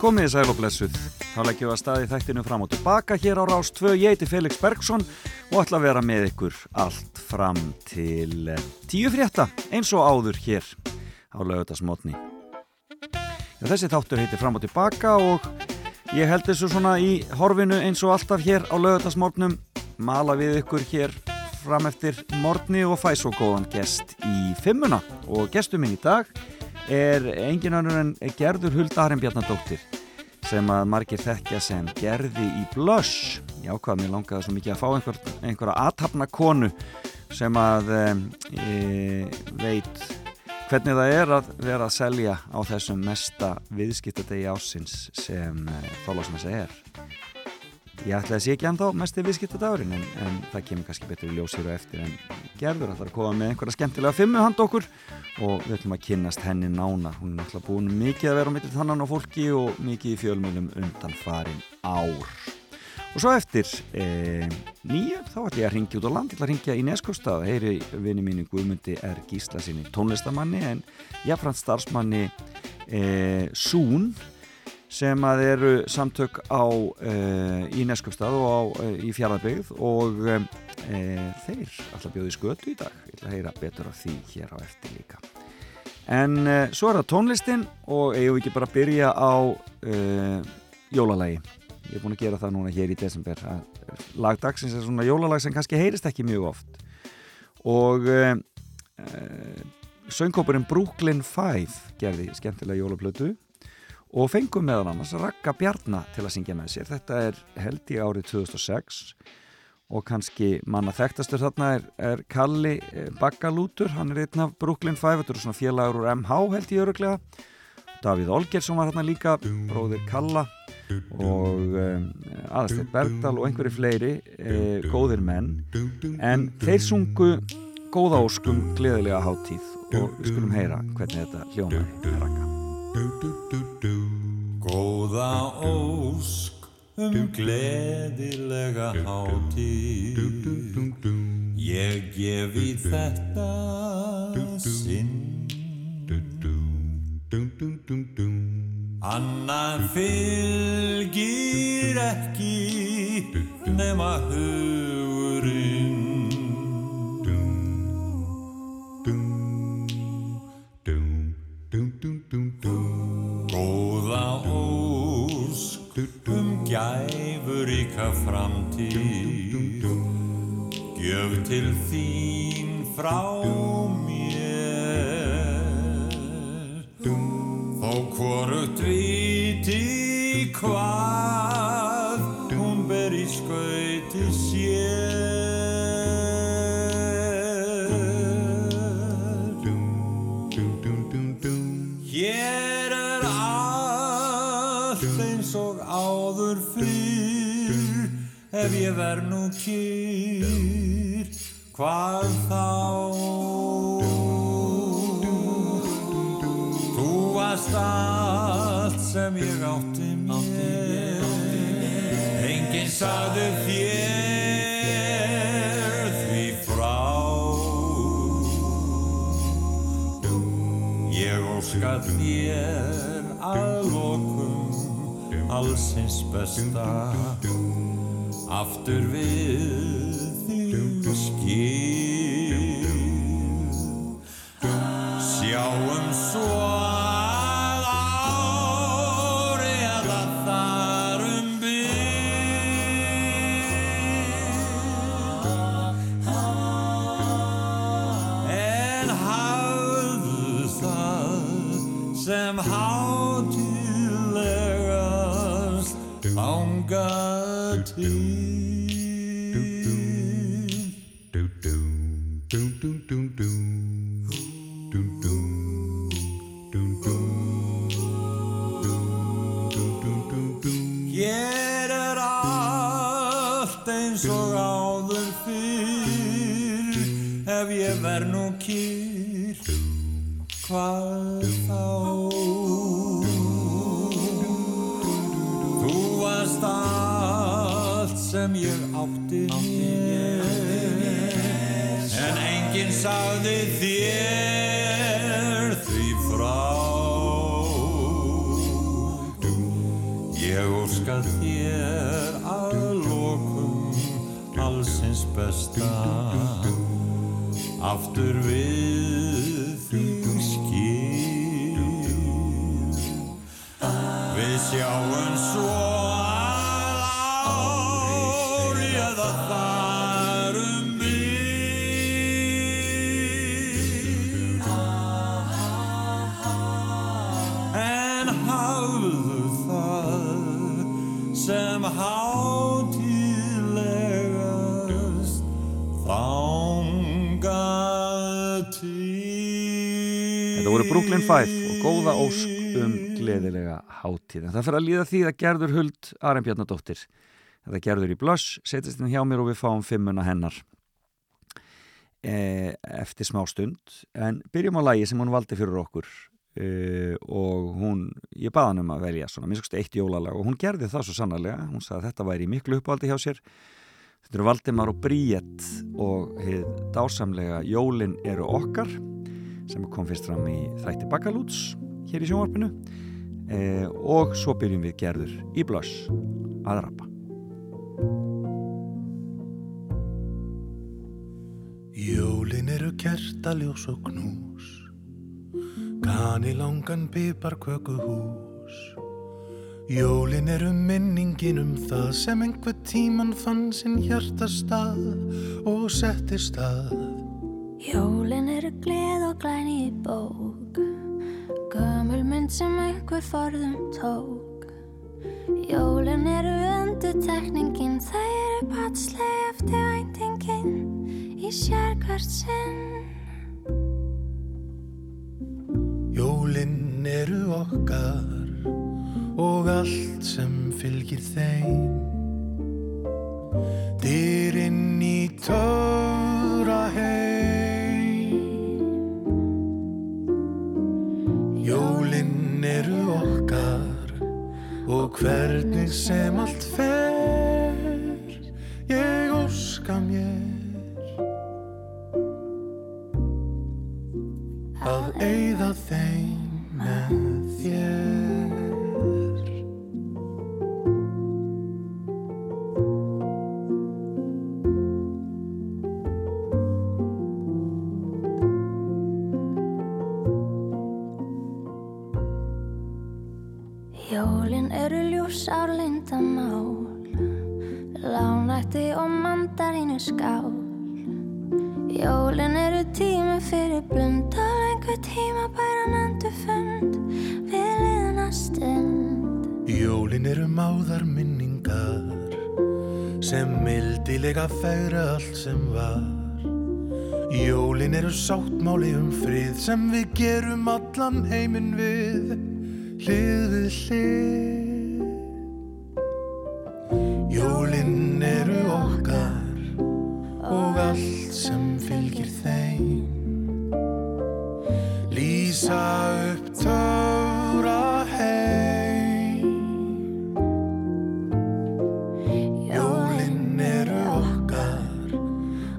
Komið í sæl og blessuð. Þá leggjum við að staði þættinu fram og tilbaka hér á Rás 2. Ég heiti Felix Bergsson og ætla að vera með ykkur allt fram til eh, tíu frétta eins og áður hér á laugatasmotni. Þessi þáttur heitir fram og tilbaka og ég held þessu svona í horfinu eins og alltaf hér á laugatasmotnum. Mala við ykkur hér fram eftir morgni og fæ svo góðan gest í fimmuna og gestur minn í dag er engin önnur en Gerður Huldarinn Bjarnadóttir sem að margir þekkja sem gerði í Blush. Já hvað mér langaði svo mikið að fá einhver, einhverja aðtapna konu sem að e, veit hvernig það er að vera að selja á þessum mesta viðskiptadegi ásins sem e, þólasmessa er ég ætlaði að sé ekki ennþá mest í viðskiptadagurinn en, en það kemur kannski betur í ljósir og eftir en gerður ætlar að koma með einhverja skemmtilega fimmu hand okkur og við ætlum að kynnast henni nánar. Hún er náttúrulega búin mikið að vera á mittil þannan á fólki og mikið í fjölmjölum undan farin ár. Og svo eftir e, nýju þá ætlum ég að ringja út á land ég ætla að ringja í Neskostad heyri vinni mínu Guðmundi er gísla sinni tónlistamanni en jáfnframt starfsmanni e, Sún sem að eru samtök á e, í Neskostad og á, e, í Fjarlabegð og e, þeir alltaf bjóði skötu í dag. Ég ætla að heyra betur af því hér á eftir líka. En svo er það tónlistin og eigum við ekki bara að byrja á jólalagi? Ég er búin að gera það núna hér í desember lagdagsins er svona jólalag sem kannski heyrist ekki mjög oft. Og söngkópurinn Brooklyn 5 gerði skemmtilega jólaplötu og fengum meðan annars Raka Bjarnar til að syngja með sér. Þetta er held í árið 2006 og kannski manna þekktastur þarna er, er Kalli eh, Baggalútur, hann er einn af Brooklyn 5, þetta eru svona félagur úr MH held ég öruglega, Davíð Olgersson var hérna líka, bróðir Kalla. Og um, aðasteyr Bergdal og einhverju fleiri eh, góðir menn, en þeir sungu góða óskum gleðilega háttíð og við skulum heyra hvernig þetta hljómaði að rakka Góða ósk um gleðilega hátíð. Ég gefi þetta sinn. Annar fylgir ekki nema hugurinn gæfuríka framtíð. Gjöf til þín frá mér ef ég verð nú kýr hvað þá? Þú varst allt sem ég átti mér. Enginn sagði þér því frá. Ég óska þér að lokum allsins besta aftur við þig. Skil aftur við Brooklyn Five og góða ósk um gleðilega hátíð. En það fyrir að líða því að gerður huld Arnbjarnadóttir. Þetta gerður í blöss, setjast inn hjá mér og við fáum fimmuna hennar e, eftir smá stund. En byrjum á lagi sem hún valdi fyrir okkur e, og hún, ég baði hann um að velja svona, minnst eitt jólalag og hún gerði það svo sannarlega. Hún sagði að þetta væri miklu uppvaldi hjá sér. Þetta eru Valdimar og Bríett og heið dásamlega Jólin eru okkar sem kom fyrst fram í þætti Bakalúts hér í sjónvarpinu. Eh, og svo byrjum við gerður í blöss að rappa. Jólin eru kertaljós og knús Kani langan pipar kökuhús Jólin eru minningin um það sem einhver tíman fann sinn hjartastað og setti stað Jólin eru gleð og glæni í bók. Gömul mynd sem einhver forðum tók. Jólin eru undutekningin Það eru patsleg eftir væntingin Í sérkvart sinn. Jólin eru okkar og allt sem fylgir þeim. Dyrinn í töfra heim Jólin eru okkar og hvernig sem allt fer Ég óska mér að eyða þeim með þér eru ljús árlindamál Lánætti og mandarínu skál. Jólin eru tími fyrir blundal Einhver tíma bæran endur fund Við liðna stund. Jólin eru máðar minningar sem mildilega fegra allt sem var. Jólin eru sáttmáli um frið sem við gerum allan heiminn við hlið við hlið Jólin eru okkar og allt sem fylgir þeim. Lýsa upp töfra heim. Jólin eru okkar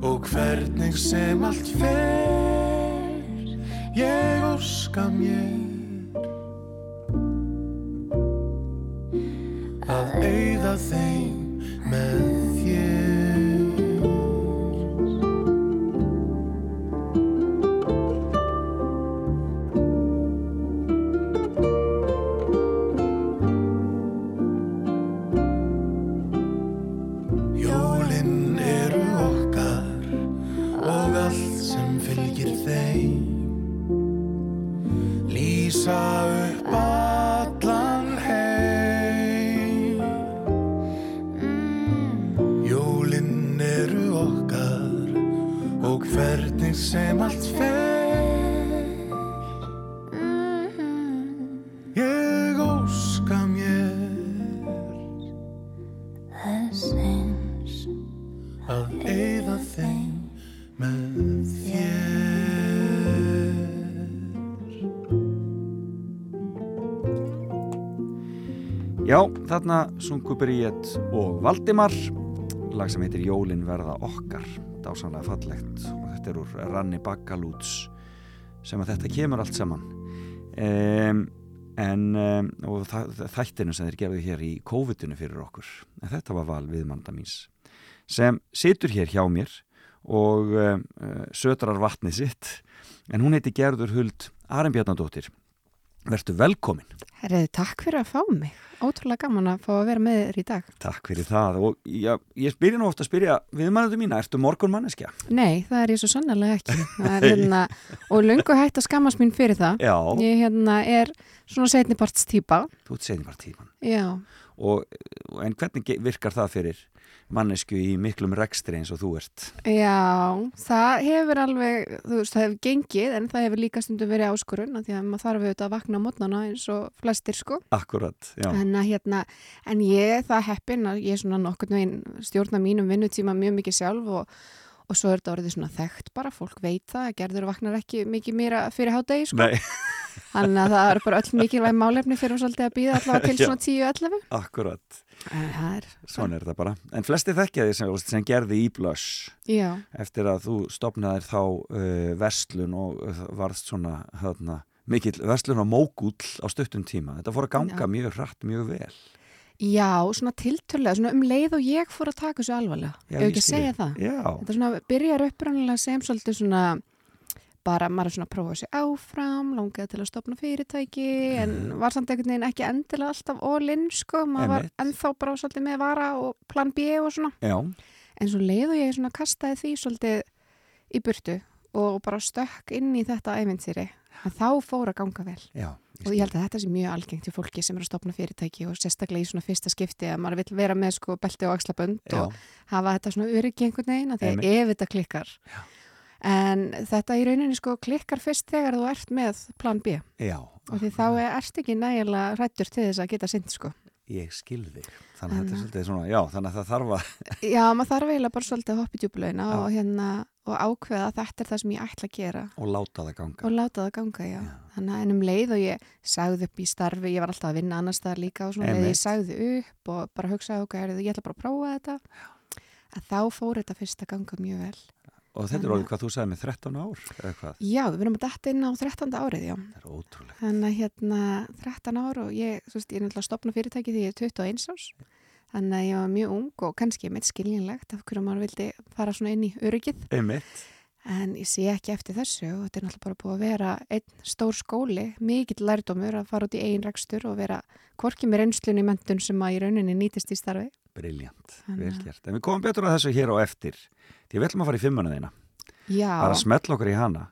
og hvernig sem allt fer Ég óska mér að eyða þeim með þarna sungu Bríett og Valdimar. Lag sem heitir Jólin verða okkar. Dásanlega fallegt. Og þetta er úr Ranni Bakalúts sem að þetta kemur allt saman. Um, en um, og þættinu sem þeir gerðu hér í COVID-unu fyrir okkur. En þetta var val viðmanda míns sem situr hér hjá mér og um, sötrar vatnið sitt. En hún heiti Gerður Huld Arnbjarnadóttir Vertu velkomin. Herriði, takk fyrir að fá mig. Ótrúlega gaman að fá að vera með þér í dag. Takk fyrir það og já, ég spyrir nú ofta að spyrja viðmannandi mína, ertu morgun manneskja? Nei, það er ég svo sannlega ekki. Hérna, og lungu hægt að skammast mín fyrir það. Já. Ég hérna, er svona setniparts týpa. Þú ert setnipartíman. Já. Og, en hvernig virkar það fyrir mannesku í miklum rekstri eins og þú ert. Já, það hefur alveg, þú veist, það hefur gengið en það hefur líka stundum verið áskorun því að maður þarf auðvitað að vakna mótnana eins og flestir sko. Akkurat, já. En, hérna, en ég það heppin að ég er svona nokkur stjórna mínum vinnutíma mjög mikið sjálf og, og svo er þetta orðið svona þekkt bara, fólk veit það, gerður vaknar ekki mikið mér fyrir hádegi sko. Nei. Þannig að það eru bara öll mikilvæg málefni fyrir að svolítið að býða allavega til svona 10-11. Akkurat. Er, Svona er þetta bara. En flesti þekkja því sem, sem gerði í blöss eftir að þú stopnaðir þá uh, verslun og uh, varðst svona hérna, mikill verslun á mógull á stuttum tíma. Þetta fór að ganga Já. mjög hratt, mjög vel. Já, svona tiltölulega, svona um leið og ég fór að taka þessu alvarlega. Hef ekki að segja það. Já. Þetta svona byrjar upprannilega sem svolítið svona bara maður er svona að prófa sér áfram langaði til að stopna fyrirtæki en mhm. var samt einhvern veginn ekki endilega alltaf all-in sko, maður var ennþá bara svolítið með vara og plan B og svona. Já. en svo leið og ég svona kastaði því svolítið í burtu og bara stökk inn í þetta ævintýri en þá fór að ganga vel. Já, og ég held að þetta sé mjög algengt til fólki sem er að stopna fyrirtæki og sérstaklega í svona fyrsta skipti að maður vil vera með sko belti og axlabönd Já. og hafa þetta svona öryggi einhvern veginn að En þetta í rauninni sko klikkar fyrst þegar þú ert með plan B. Já. Og því þá ert ekki nægilega hrættur til þess að geta synd sko. Ég skilði. Þannig að þetta er svolítið svona, já, þannig að það þarf að... já, maður þarf eiginlega bara svolítið að hoppa í djúbulauðina og, hérna, og ákveða að þetta er það sem ég ætla að gera. Og láta það ganga. Og láta það ganga, já. já. Þannig að ennum leið og ég sagði upp í starfi, ég var alltaf að vinna annar staðar líka og svona, ég sagði upp og bara hugsaði okkur, ég ætla bara að prófa þetta. Já. Að þá fór þetta fyrst að ganga mjög vel. Og þetta er alveg hvað þú sagði með 13 ár eða hvað? Já, við verðum að dætta inn á 13. árið, já. Það er ótrúlega. Þannig að hérna 13 ár og ég, þú veist, ég er náttúrulega að stopna fyrirtæki því ég er 21 árs. Þannig að ég var mjög ung og kannski meitt skiljanlegt af hverju maður vildi fara svona inn í öryggið. Einmitt. En ég sé ekki eftir þessu og þetta er náttúrulega bara búið að vera einn stór skóli, mikill lærdómur að fara út í eigin rekstur og vera korkið með reynslunni mentun sem að í rauninni nýtist í starfi. Briljant, vel gert. En við komum betur að þessu hér á eftir. Því við ætlum að fara í fimmuna þína. Já. Bara smetla okkur í hana.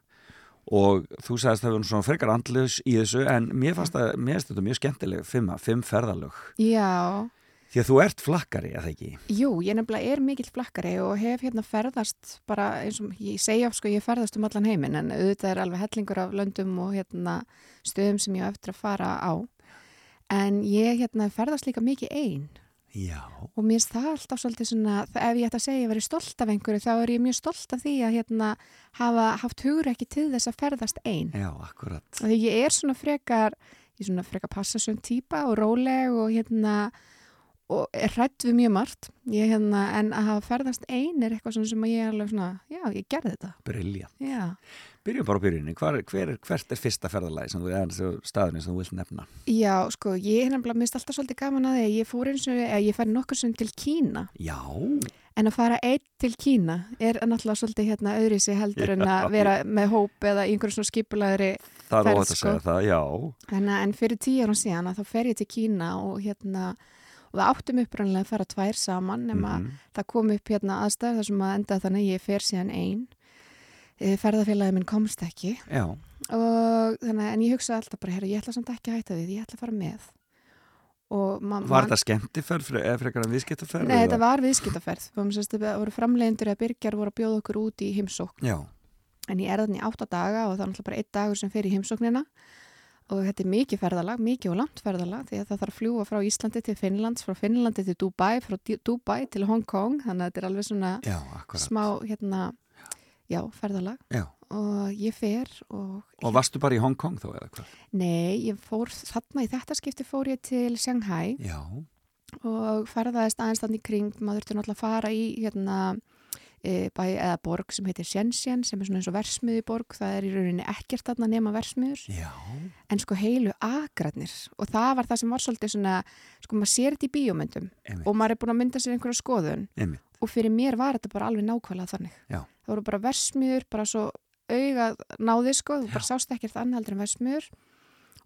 Og þú sagðist að það var svona frekar andlus í þessu en mér fannst þetta mjög skemmtileg fimma, fimm ferðalög. Já. Því að þú ert flakkari, eða ekki? Jú, ég nefnilega er mikill flakkari og hef hérna ferðast bara eins og ég segja sko ég ferðast um allan heiminn en auðvitað er alveg hellingur af löndum og hérna stöðum sem ég á eftir að fara á. En ég hérna ferðast líka mikið einn Já. Og mér finnst það alltaf svolítið svona, ef ég ætti að segja að ég veri stolt af einhverju, þá er ég mjög stolt af því að hérna hafa haft hugur ekki til þess að ferðast einn. Já, akkurat. Þegar ég er svona frekar, ég er svona frekar passasum týpa og róleg og hérna, og hrætt við mjög margt, ég hérna, en að hafa ferðast einn er eitthvað sem ég er alveg svona, já, ég gerði þetta. Briljant. Já. Byrjum bara á byrjunni, hver, hver, hvert er fyrsta ferðalagi sem þú er staðurinn sem þú vilt nefna? Já, sko, ég er nefnilega mist alltaf svolítið gaman að því að ég fór eins og, eða ég fær nokkur sem til Kína. Já. En að fara einn til Kína er náttúrulega svolítið hérna öðri sig heldur en að vera með hóp eða einhverjum svona skipulaðri sko. Það er óhætt að segja það, já. En, en fyrir tíu árum síðan að þá fer ég til Kína og hérna og það áttum upprannlega að fara tvær saman nema mm -hmm. það kom upp hérna aðstæð þar sem að enda þannig ég fer síðan einn Eh, ferðarfélagið minn komst ekki Já. og þannig en ég hugsa alltaf bara, herru, ég ætla samt ekki að hætta við ég ætla að fara með Var þetta skemmtiferð eða frekar en viðskiptaferð? Nei, þetta var viðskiptaferð það voru framlegendur eða byrjar voru að bjóða okkur út í heimsókn Já. en ég er þannig átta daga og það er náttúrulega bara einn dagur sem fer í heimsóknina og þetta er mikið ferðalag, mikið og langt ferðalag því að það þarf að fljúa frá Íslandi til Finnlands frá Finnlandi til Dubai, frá Dubai til Hong Kong þannig að þetta er alveg svona Já, smá hérna Já, ferðalag Já. og ég fer og... Og varstu bara í Hong Kong þá eða hvað? Nei, ég fór þarna í þetta skipti fór ég til Shanghai og ferðaðist aðeins þannig kring, maður þurfti náttúrulega að fara í hérna, e, bæ eða borg sem heitir Shenzhen sem er svona eins og versmiðuborg, það er í rauninni ekkert þarna nema versmiður Já. en sko heilu agratnir og það var það sem var svolítið svona, sko maður sér þetta í bíómyndum Einmitt. og maður er búin að mynda sér einhverja skoðun Einmitt. og fyrir mér var þetta bara alveg nákvæmlega þannig Já. það voru bara versmiður, bara svo auga náði sko, þú bara sást ekkert annaldur en versmiður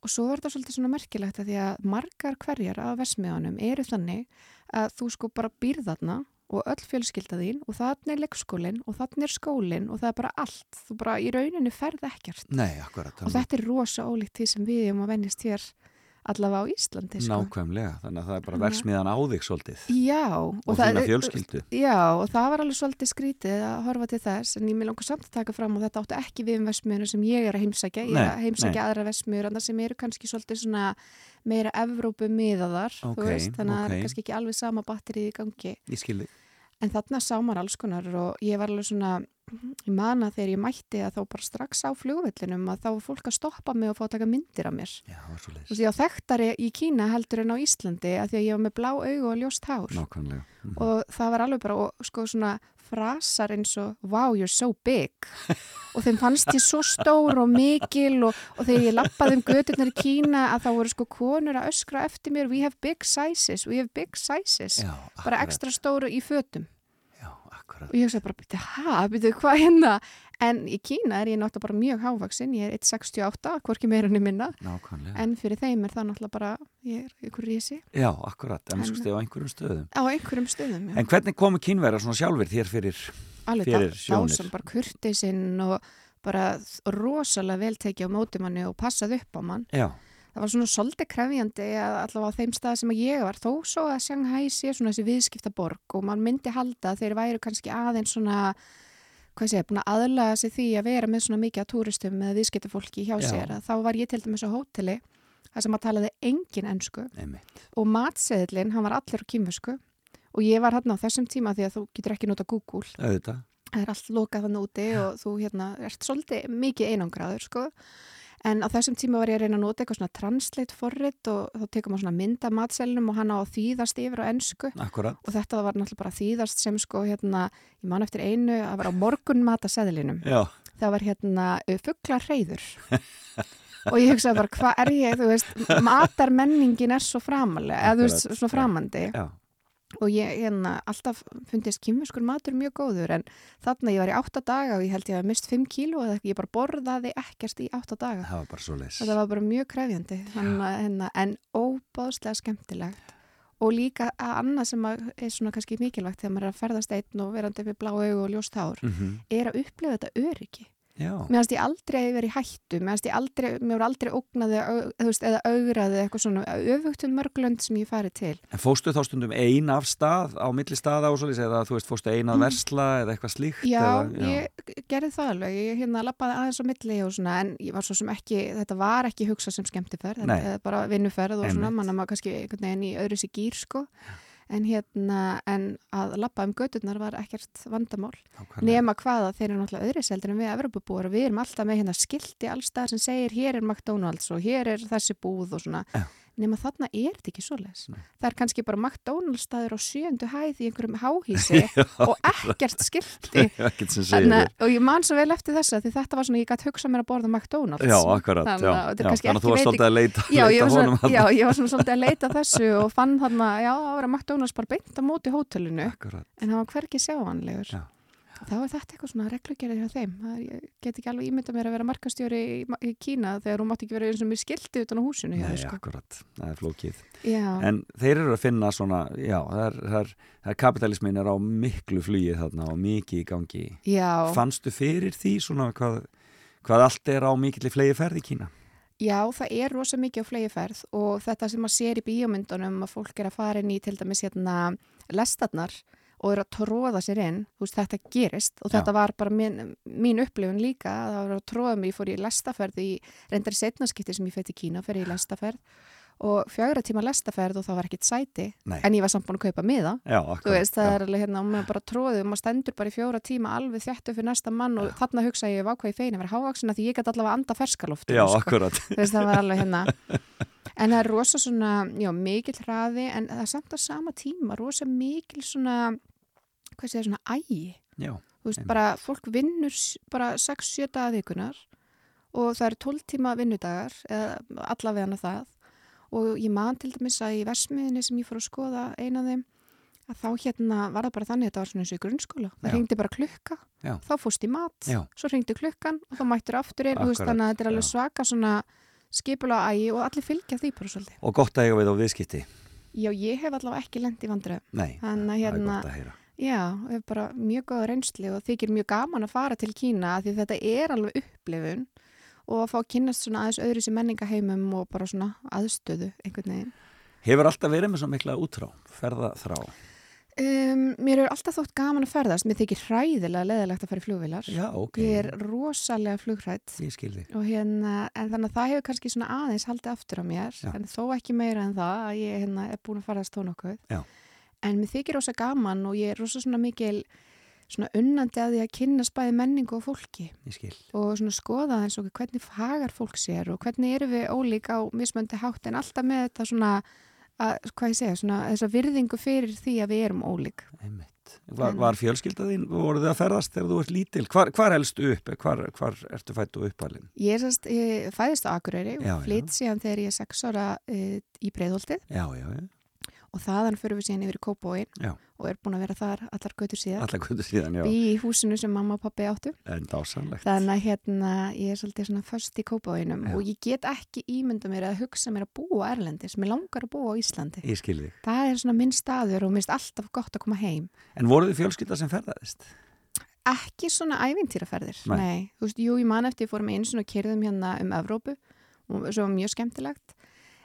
og svo var þetta svolítið svona merkilegt að því að margar hverjar af versmiðunum eru þannig að þú sko bara býrð þarna og öll fjölskylda þín og þannig er leikskólinn og þannig er skólinn og það er bara allt, þú bara í rauninu ferð ekkert. Nei, akkurat. og þetta er rosa ólíkt því sem við erum að vennist hér allavega á Íslandi sko. Nákvæmlega, þannig að það er bara versmiðan á þig svolítið Já, og það þína fjölskyldu. Já, og það var alveg svolítið skrítið að horfa til þess, en ég vil langar samt að taka fram og þetta áttu ekki við um vesmiðuna sem ég er að heimsækja, ég er að heimsækja aðra vesmiður, sem eru kannski svolítið svona meira Evrópu miðaðar, Ok, þú veist, þannig að það ok. er kannski ekki alveg sama batterið í gangi. En þarna sá maður alls konar og ég var alveg svona, ég man að þegar ég mætti að þá bara strax á flugvellinum að þá var fólk að stoppa mig og fá að taka myndir af mér. Já, veist, ég á þekktari í Kína heldur en á Íslandi að því að ég var með blá augu og ljóst hár Nákvæmlega. Mhm. og það var alveg bara og, sko svona frasar eins og wow you're so big og þeim fannst ég svo stór og mikil og, og þegar ég lappaði um göturnar í Kína að þá voru sko konur að öskra eftir mér we have big sizes, we have big sizes Já, bara ekstra stóru í fötum. Og ég hugsaði bara, byrju, hæ, byrju, hvað hérna en í Kína er ég náttúrulega bara mjög hávaksinn ég er 1,68, hvorki meira enn minna Nákvæmlega. en fyrir þeim er það náttúrulega bara ég er ykkur rísi Já, akkurat, en En- sko stið á einhverjum stöðum. á einhverjum stöðum, já En hvernig komu kynverðar svona sjálfur þér fyrir, alveg fyrir sjónir? dásam bara kurtisinn og bara rosalega vel tekið á móti manni og passað upp á mann. já, Það var svona svolítið krefjandi að allavega á þeim stað sem ég var þó svo að Shanghai sé svona þessi viðskipta borg og mann myndi halda að þeir væru kannski aðeins svona hvað sé, búin að aðlaga sig því að vera með svona mikið að túristum með viðskiptafólki hjá Já. sér. Að þá var ég til dæmis á hóteli þar sem að talaði engin einmitt. og matseðlinn, hann var allir á kýmversku og ég var hann á þessum tíma því að þú getur ekki nota Google Auðvitað. það er allt lokað þannig úti og þú hérna ert svolítið mikið einangraður sko en á þessum tíma var ég að reyna að nota eitthvað svona translate forrit og þá tekum maður svona mynda matselnum og hann á að þýðast yfir á Akkurat. og þetta var náttúrulega bara þýðast sem sko hérna, ég man eftir einu að vera á morgun mataseðlinum það var hérna fugglar reyður og ég hugsaði bara hvað er ég, þú veist, matarmenningin er svo framalega, eða þú veist, svona framandi. Já, og ég hérna alltaf fundist kymfiskur matur mjög góður en þarna ég var í átta daga og ég held ég að mist 5 kíló eða ég bara borðaði ekkert í átta daga. Það var bara svo leis. þetta var bara mjög krefjandi hérna, en óbáðslega skemmtilegt. Og líka að annað sem að er svona kannski mikilvægt þegar maður er að ferðast einn og verandi upp í blá augu og ljóst hár Mm er að upplifa þetta öryggi mér finnst ég aldrei að verið í hættu mér finnst ég aldrei, mér voru aldrei ógnaði eða augraði eitthvað svona öfugt um mörglönd sem ég farið til. En fóstu þá stundum ein af stað á milli staða og svo leis eða þú veist fóstu ein að versla eða eitthvað slíkt? Já, eða, ég gerði það alveg, ég hérna lappaði aðeins á milli og svona, en ég var svo sem ekki, þetta var ekki hugsað sem skemmtiferð, þetta er bara vinnuferð og svona, Einmitt. manna maður kannski einhvern veginn í öðru sig gýr, sko, en hérna, en að lappa um gödurnar var ekkert vandamál, Nákvæmlega. nema hvaða þeir eru náttúrulega öðru seldur en við Evropabúar og við erum alltaf með hérna skilti allstað sem segir hér er McDonalds og hér er þessi búð og svona, Já. Nema þarna er þetta ekki svoleiðis. Nei. Það er kannski bara McDonalds staður á sjöndu hæð í einhverjum háhísi og ekkert skilti Þannig, og ég man svo vel eftir þessa því þetta var svona, ég gæti hugsað mér að borða McDonalds Já, akkurat, Þannig já. að já. Þannig að þú varst svolítið að leita, já, ég leita var honum svona, já, ég var svona svolítið að leita þessu og fann þarna, já, það var að McDonalds bara beint á móti hótelinu Akkurat, en það var hvergi sjáanlegur Já. Þá er þetta eitthvað svona reglugerðið hjá þeim það, er- ég get ekki alveg ímyndað mér að vera markastjóri í, í Kína þegar hún mátti ekki vera eins og mér skildi utan á húsinu hjá nei, sko. akkurat, það er flókið. já, En þeir eru að finna svona, já, það er, það er, er kapitalismin er á miklu flugið þarna og mikið í gangi. já, Fannstu fyrir því svona hvað, hvað allt er á mikill í flegi ferð í Kína? Já, það er rosa mikið á flegiferð og þetta sem maður sér í bíómyndunum að fólk er að fara inn í til dæmis hérna lestarnar og eru að tróða sér inn, þú veist, þetta gerist og Já. þetta var bara mín, mín upplifun líka, það var að tróða mig, ég fór í lestaferð í reyndar í setnaskipti sem ég fætti í Kína, fer í lestaferð og fjögra tíma lestaferð og það var ekkit sæti Nei. en ég var samt búin að kaupa miða Já, þú veist, það já. er alveg hérna og maður bara tróðið og maður stendur bara í fjóra tíma alveg þjættu fyrir næsta mann og þarna hugsa ég vákvað í fein að vera hávaksina því ég gæti allavega að anda ferskaloftu Já, akkurat. þú veist, það var alveg hérna en það er rosa svona, já, mikil hraði en það er samt á sama tíma rosa mikil svona hvað segir svona ægi Já, þú veist, einmitt. bara fólk vinnur bara 6-7 daga vikunar og það eru 12 tíma vinnudagar eða allavega hana það og ég man til dæmis að í versmiðinni sem ég fór að skoða eina af þeim að þá hérna var það bara þannig að þetta var svona eins og í grunnskóla það ringdi bara klukka, Já. þá fórst í mat Já. svo ringdi klukkan og þá mættur aftur inn, þú veist, þannig að þetta er alveg svaka svona skipula ægi og allir fylgja því bara svolítið. og gott að eiga við á viðskipti. Já, ég hef allavega ekki lend í vandröð Nei, það er hérna, gott að heyra. Já, ég hef bara mjög góða reynsli og þykir mjög gaman að fara til Kína því þetta er alveg upplifun og að fá að kynnast svona aðeins öðru sem menningaheimum og bara svona aðstöðu einhvern veginn. Hefur alltaf verið með svo mikla útrá, ferða þrá. Um, mér er alltaf þótt gaman að ferðast, mér þykir hræðilega leðilegt að fara í flugvilar. Já, ok. Ég er rosalega flugrætt Ég skil þig. og hérna, en þannig að það hefur kannski svona aðeins haldið aftur á mér, Já. en þó ekki meira en það að ég hérna, er búin að farast þó nokkuð. Já. En mér þykir rosa gaman og ég er rosa svona mikil svona unnandi að því að kynna spæði menningu og fólki og svona skoða eins og hvernig fagar fólk sér og hvernig eru við ólík á mismöndi hátt en alltaf með þetta svona að, hvað ég segja, svona þessa virðingu fyrir því að við erum ólík. Var, var fjölskylda þín, voruð þið að ferðast þegar þú ert lítil? Hvar, hvar elstu upp? Hvar, hvar ertu fættu uppalinn? Ég, sest, ég fæðist á Akureyri og flytt síðan þegar ég er sex ára e, í Breiðholtið Já, já, já. Og þaðan fyrir við síðan yfir í Kópóin og er búin að vera þar allar götur síðan Alla kvöldu síðan, já. í húsinu sem mamma og pappi áttu. Þannig að hérna ég er svolítið svona först í Kópóinum og ég get ekki ímynda mér að hugsa mér að búa Erlendis, mér langar að búa á Íslandi. Ég það er svona minn staður og mér finnst alltaf gott að koma heim. En voruð þið fjölskylda sem ferðaðist? ekki svona ævintýraferðir Nei. nei, veist, jú, ég man eftir ég fórum einu svona kyrðum hérna um Evrópu. Og svo mjög skemmtilegt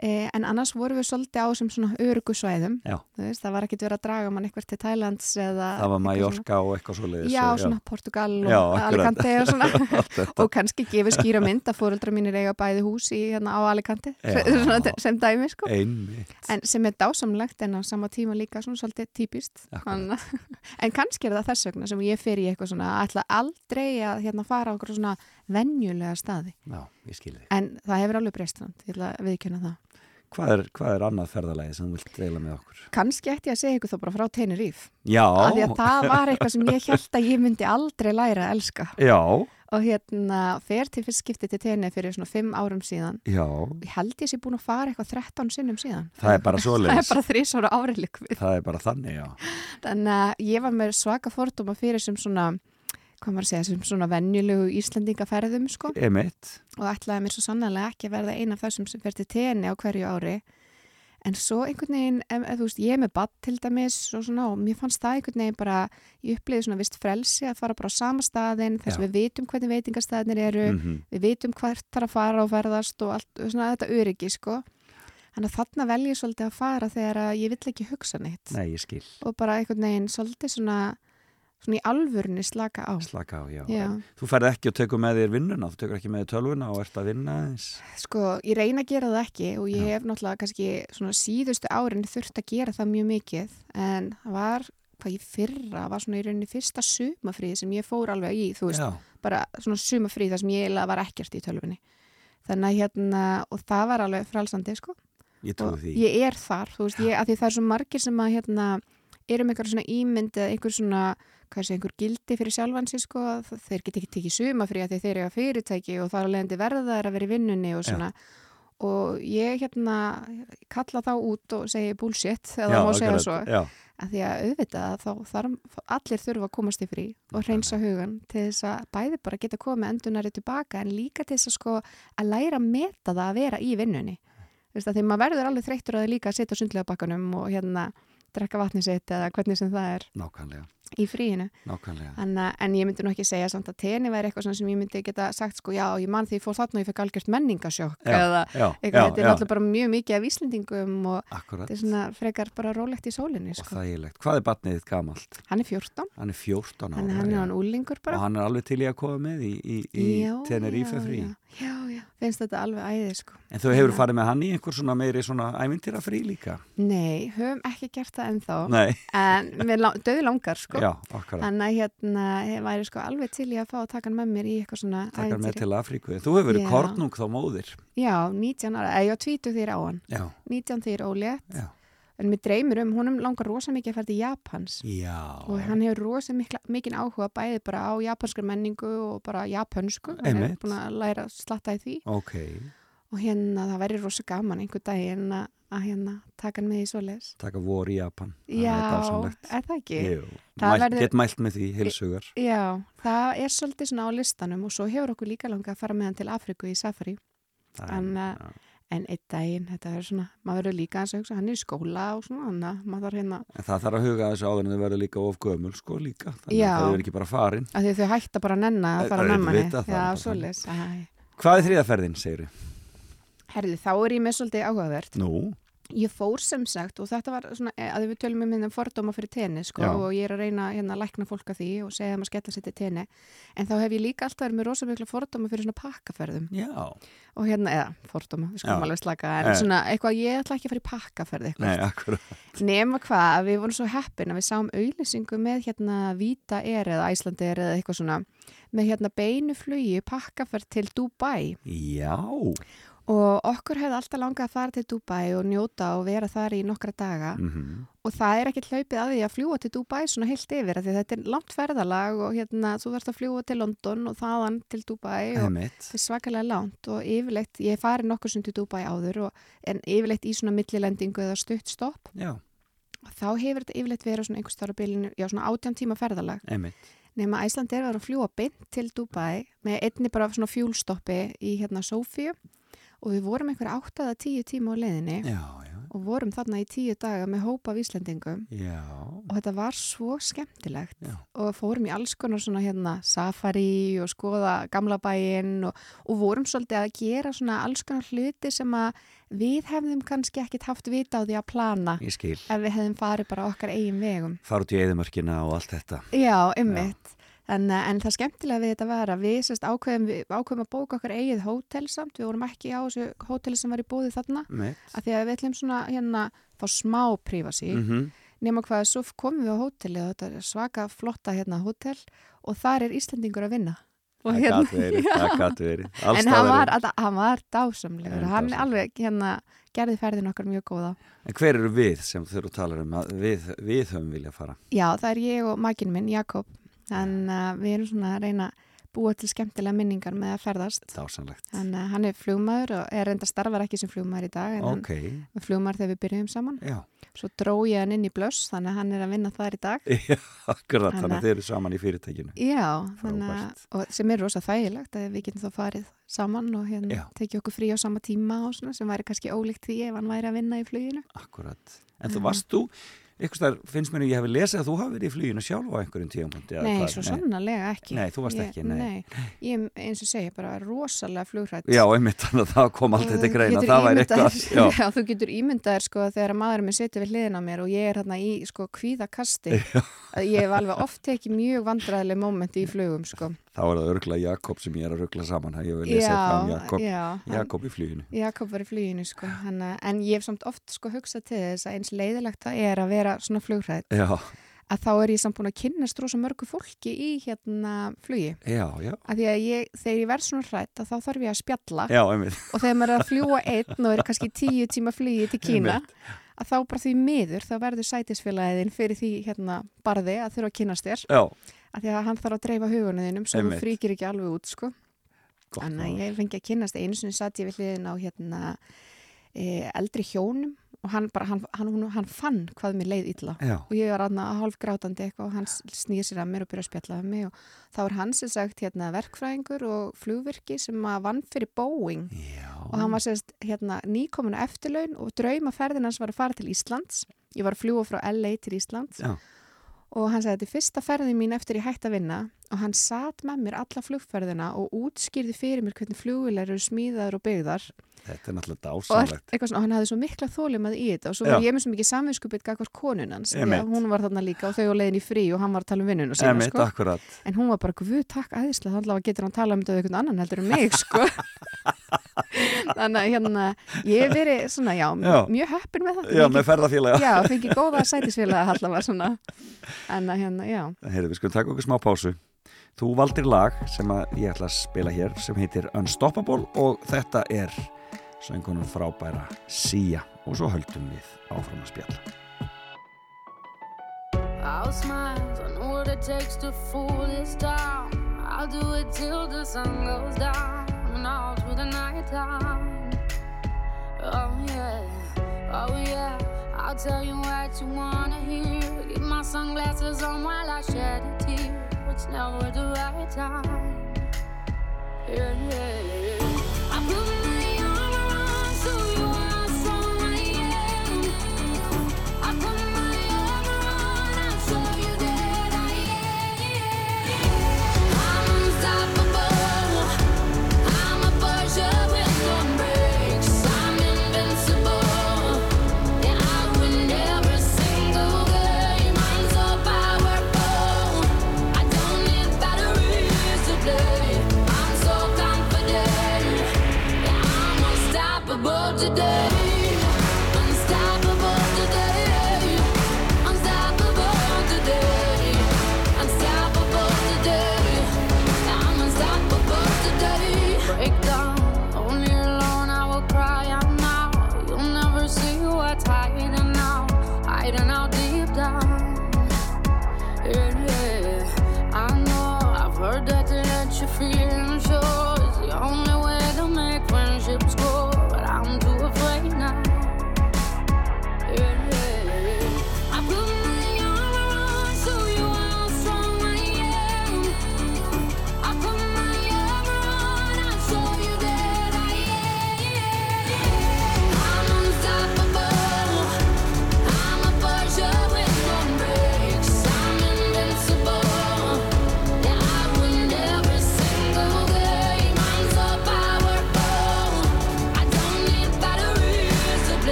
en annars vorum við svolítið á sem svona örugu svæðum. Já. Þú veist, það var ekkit verið að draga mann eitthvað til eða Það var eitthvað Mallorca og eitthvað svo leiðis. svona, já, svona Portugal og Já. Alicante og og kannski gefið skýra mynd að fóreldra mínir eiga bæði hús í hérna á Alicante. Já. svona, sem dæmi sko. En sem er dásamlegt en á sama tíma líka svona svolítið típist. Akkurat. en kannski er það þess vegna sem ég fer í eitthvað svona ætla aldrei að hérna fara á okkur svona venjulega staði. Já, en það hefur alveg breyst að viðkjöna það Hvað er, hvað er annað ferðalagi sem þú vilt deila með okkur? kannski ætti ég að segja ykkur þá bara frá Tenerife Já. af því að það var eitthvað sem ég held að ég myndi aldrei læra að elska Já, og hérna fer til fyrst skipti til Tenerife fyrir svona fimm árum síðan já. ég held ég sé búin að fara eitthvað 13 sinnum síðan Það er bara það svoleiðis. er bara þrísóra áriðlik Það er bara þannig, já. Þannig að ég var með svaka fordóma fyrir sem svona, hvað maður að segja, sem svona venjulegu Íslandingaferðum sko Emitt. og ætlaði mér svo sannlega ekki að verða eina af þessum sem fer til tenni á hverju ári. En svo einhvern veginn, ef, ef, þú veist, ég er með badd til dæmis og svona og mér fannst það einhvern veginn bara, ég upplýði svona vist frelsi að fara bara á sama staðin þess að við vitum hvernig veitingastæðinir eru, Mm við vitum hvert þarf að fara og ferðast og allt, svona þetta öryggi sko. Þannig að þarna vel ég svolítið að fara þegar að ég vill ekki hugsa neitt Nei, ég skil. og bara einhvern veginn svolítið svona, svona í alvörunni slaka á. Slaka á, já. Já. Þú ferð ekki og tekur með þér vinnuna, þú tekur ekki með þér tölvuna og ert að vinna eins. Sko, ég reyna að gera það ekki og ég Já. hef náttúrulega kannski svona síðustu árin þurft að gera það mjög mikið en það var, hvað ég fyrra, var svona í rauninni fyrsta sumafrið sem ég fór alveg í, þú veist, bara svona sumafrið þar sem ég eiginlega var ekkert í tölvunni. Þannig að hérna, og það var alveg frálsandi, sko. ég ég er þar, þú veist, ég, að því það er svo margir sem að hérna, eru með einhver svona ímynd eða einhver svona, sé, einhver gildi fyrir sjálfan sig, sko, að þeir get ekki tekið sumafrið að því þeir eru að fyrirtæki og það er alveg verða þær að vera í vinnunni og svona. Og ég hérna kalla þá út og segi bullshit, eða má segja svo, Já, að því að auðvitað þá þarf allir þurfa að komast í frí og hreinsa hugan til þess að bæði bara geta komið endunari tilbaka en líka til þess að sko að læra að meta það að vera í vinnunni. Að því maður verður alveg þreyttur að líka að setja sundlega bakkanum og hérna drekka vatni sitt eða hvernig sem það er. Nákvæmlega, í fríinu. En, en ég myndi nú ekki segja samt að tenni væri eitthvað sem ég myndi geta sagt sko já, ég man því ég fór þarna og ég fekk algjört menningasjokk Já, eða já, eitthvað, þetta er náttúrulega bara mjög mikið af Íslendingum og Akkurat, þetta er svona frekar bara rólegt í sólinni og sko. þægilegt. Hvað er batnið þitt gamalt? Hann er 14, Hann er 14 ára. hann, hann er hann úlingur bara. Og hann er alveg til í að koma með í, í, í já, frí. Já, já, já, finnst þetta alveg æðið sko. En þú hefur Já. farið með hann í einhver svona meiri svona ævintýra frí líka? Nei, höfum ekki gert það ennþá, Nei, en lá- döðu langar sko. já, akkurat. Þannig að hérna, ég væri sko alveg til í að fá að taka hann með mér í eitthvað svona Takkar með ævintýri. til Afríku. Þú hefur verið kornung þá móðir. Já, 19 ára, eða ég var 20 þegar á hann, Já, 19 þegar ólétt. já. En mér dreymir um, húnum langar rosa mikið að fara til Japans Já. og hann hefur rosa mikið áhuga bæði bara á japanskar menningu og bara japansku, hann Einmitt. hefur búin að læra að slatta í því Ok. og hérna það væri rosa gaman einhver daginn að, að hérna taka hann með í svoleiðis. Taka vor í Japan. Það Já, er dásamlegt. er það ekki? Það verður- get mælt með því hilsugar. Já, það er svolítið svona á listanum og svo hefur okkur líka langað að fara með hann til Afriku í Safari Það er- uh, en einn daginn, þetta er svona, maður verður líka að hugsa, hann er í skóla og svona, þannig að maður þarf hérna, En það þarf að huga að þessu áður en þau verður líka of gömul sko líka. Þannig Já. að þau verður ekki bara farin. að því að þau hætta bara að nenna að fara bara svoleiðis. Æ. Hvað er þriðaferðin, segir þau? Herði, þá er ég með svolítið áhugavert. Nú, Ég fór sem sagt og þetta var svona, eh, að við tölum um hérna fordóma fyrir tenni, sko, Já. og ég er að reyna hérna að lækna fólk að því og segja að skella sér til tenni. En þá hef ég líka alltaf verið með rosa mikla fordóma fyrir svona pakkaferðum. já. Og hérna, eða, fordóma, við skulum Já. alveg slaka, en Eh. svona eitthvað, ég ætla ekki að fara í pakkaferði eitthvað. Nei, akkurat. Nema hvað, að við vorum svo heppin að við sáum auðlýsingu með hérna Vita Air eða Æslandi Air eða eitthvað svona með hérna beinu flugi pakkaferð til Dubai Já. Og okkur hefði alltaf langað að fara til Dubai og njóta og vera þar í nokkra daga. Mm og það er ekkert hlaupið að því að fljúa til Dubai svona heilt yfir því þetta er langt ferðalag og hérna þú verðst að fljúa til London og þaðan til Dubai og þetta er svakalega langt og yfirleitt, ég fari nokkur sem til Dubai áður og, en yfirleitt í svona millilendingu eða stutt stopp. Og þá hefur þetta yfirleitt verið svona einhvers þar á bylinu, já svona átján tíma ferðalag. Emitt. nema Æsland er að fljúa beint til Dubai með einni bara svona fjúlstoppi í hérna Sofíu og við vorum einhver átt eða tíu tíma á leiðinni Já, já. og vorum þarna í tíu daga með hópa af Íslendingum Já. og þetta var svo skemmtilegt og fórum í alls konar svona hérna safari og skoða gamla bæinn og, og vorum svolítið að gera svona alls konar hluti sem að við hefðum kannski ekkit haft vita á því að plana ef við hefðum farið bara okkar eigin vegum. Fara út í eðimörkina og allt þetta. Já, ymmit. En, en það skemmtilega við þetta var að við sérst ákveðum, ákveðum að bóka okkar eigið hótel samt, við vorum ekki á þessu hóteli sem var í bóði þarna, Emitt. af því að við ætlum svona hérna fá smá prífasi, Mm -hmm. nema hvað svo komum við á hóteli og þetta er svaka flotta hérna hótel og þar er Íslandingur að vinna. Og Það gæti verið, Já. það gæti verið. En hann var, að, hann var dásamlegur hann dásamlegur. alveg hérna gerði ferðin okkar mjög góða. En hver eru við sem þau eru að tala um að við, við höfum vilja fara? Já, það er ég og makinn minn, Jakob. En uh, við erum svona að reyna að búa til skemmtilega minningar með að ferðast. Dásanlegt. En uh, hann er flugmaður og er reynda starfar ekki sem flugmaður í dag en Ok, hann er flugmaður þegar við byrjum saman. já. Svo dró ég hann inn í blöss þannig að hann er að vinna þar í dag. Já, akkurat, Þannig þannig að- að þið eru saman í fyrirtækinu. Já, þannig að, sem er rosa þægilegt að við getum þá farið saman og hérna tekið okkur frí á sama tíma og svona sem væri kannski ólíkt því ef hann væri að vinna í fluginu. Akkurat. En þú varst þú, ykkur þar finnst mér að ég hef lesið að þú hafi verið í fluginu sjálf á einhverjum tíum. Nei, svo sannarlega ekki. Nei, þú varst Ég- ekki, nei. Ég er eins og segja bara rosalega flugrætt. Já, einmitt, þannig að það kom allt þetta greina. Það væri eitthvað, já, Já, þú getur ímyndaðir sko þegar maðurinn minn situr við hliðina á mér og ég er hérna í sko kvíðakasti. Ég hef alveg oft tekið mjög vandræðileg mómenti í flugum sko. Þá er það örgla Jakob sem ég er að ruggla saman. Það ég vil lesa eitthvað um Jakob, Jakob í fluginu. Jakob var í fluginu sko. Hann, en ég hef samt oft sko hugsað til þess að eins leiðilegt það er að vera svona flugræð. Já, Að þá er ég samt búin að kynnast rosa mörgu fólki í hérna flugi. já, já, Að því að ég, þegar ég verð svona hrætt þá þarf ég að spjalla. já, og þegar maður er að fljúa einn og er kannski tíu tíma flugi til Kína að þá bara því miður þá verður sætisfélagin fyrir því hérna barði að þurfa að kynast þér Já, að því að hann þarf að dreifa hugunuðinum svo þú fríkir ekki alveg út sko. Gott. þannig að ég fengi að kynast einu sinni satt ég við hliðin á hérna e, eldri hjónum og hann bara, hann, hann, hann, fann hvað mér leið illa. Já, og ég var aðna hálf grátandi eitthvað og hann snýr sér að mér og byrja að spjalla með mig og þá er hann sem sagt hérna verkfræðingur og flugvirki sem að vann fyrir Boeing. Já. og hann var sérst hérna nýkominu eftirlaun og draumaferðin hans var að fara til Íslands. Ég var að fljúa frá LA til Íslands. Já. Og hann sagði þetta er fyrsta ferðin mín eftir ég hætti að vinna og hann satt með mér alla flugferðina og útskýrði fyrir mér hvernig flugvilar eru smíðaður og byggðar Þetta er náttúrulega og, eitthvað svona, og hann hafði svo mikla þólum að í þetta og svo var ég með svo mikið samvinskupið gagvart konun hans því Einmitt. að hún var þarna líka og þau á leiðin í frí og hann var að tala um vinnuna sína Einmitt, sko. en hún var bara, guð, takk aðeinslega þannig að getur hann tala um þetta við einhvern annan heldur um mig sko. þannig að hérna ég hef verið svona, já, Já. mjög heppin með það Já, með ferðafélaga. já, fengið góða sætisfélaga allavega svona en að hérna, já Heyrðu, við skulum taka okkur smá pásu. Þú valdir lag sem ég ætla að spila hér sem heitir Unstoppable og þetta er söngunum frábæra Sia og svo höldum við áfram að spjalla. I'll smile, I know what it takes to fool this town. I'll do it till the sun goes down and all through the night time Oh yeah, oh yeah. I'll tell you what you wanna hear. Keep my sunglasses on while I shed a tear It's never the right time. Yeah, yeah, yeah. I put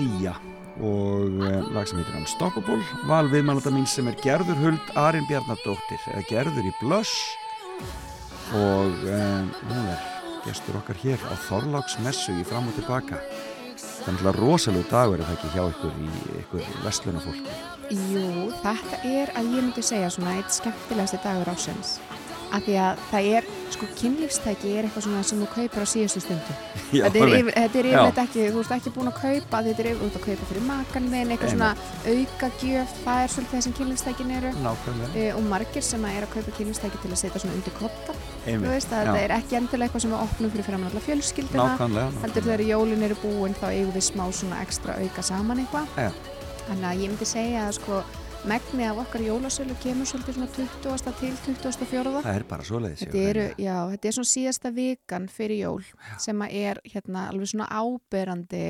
Sia og eh, lag sem heitir Unstoppable. Val viðmælanda mín sem er Gerður Huld Arin Bjarnadóttir eða Gerður í Blöss og um, hún er gestur okkar hér á Þorláksmessu í fram og tilbaka. Er náttúrulega rosalega dagur er það ekki hjá ykkur í ykkur vestlunafólki Jú, þetta er að ég myndi segja svona eitt skemmtilegasti dagur ásins af því að það er, sko, kynlífstæki er eitthvað svona sem þú kaupir á síðustu stundu. Já, þetta er, er yfirleitt ekki, þú ert ekki búin að kaupa þetta er yfir, þú ert að kaupa fyrir makan þinn eitthvað svona auka gjöf, það er svolítið það sem kynlífstækin eru. E, og margir sem er að kaupa kynlífstæki til að setja svona undir kotta þetta er ekki endilega eitthvað sem við opnum fyrir framan alla fjölskylduna. Heldur þegar jólin eru búin þá eigum við smá svona ekstra auka saman eitthvað. Þannig að ég myndi segja að sko megni af okkar jólasölu kemur svolítið svona 20. til 24. Það er bara svoleiðis Þetta, eru, já, þetta er svona síðasta vikan fyrir jól sem að er hérna alveg svona áberandi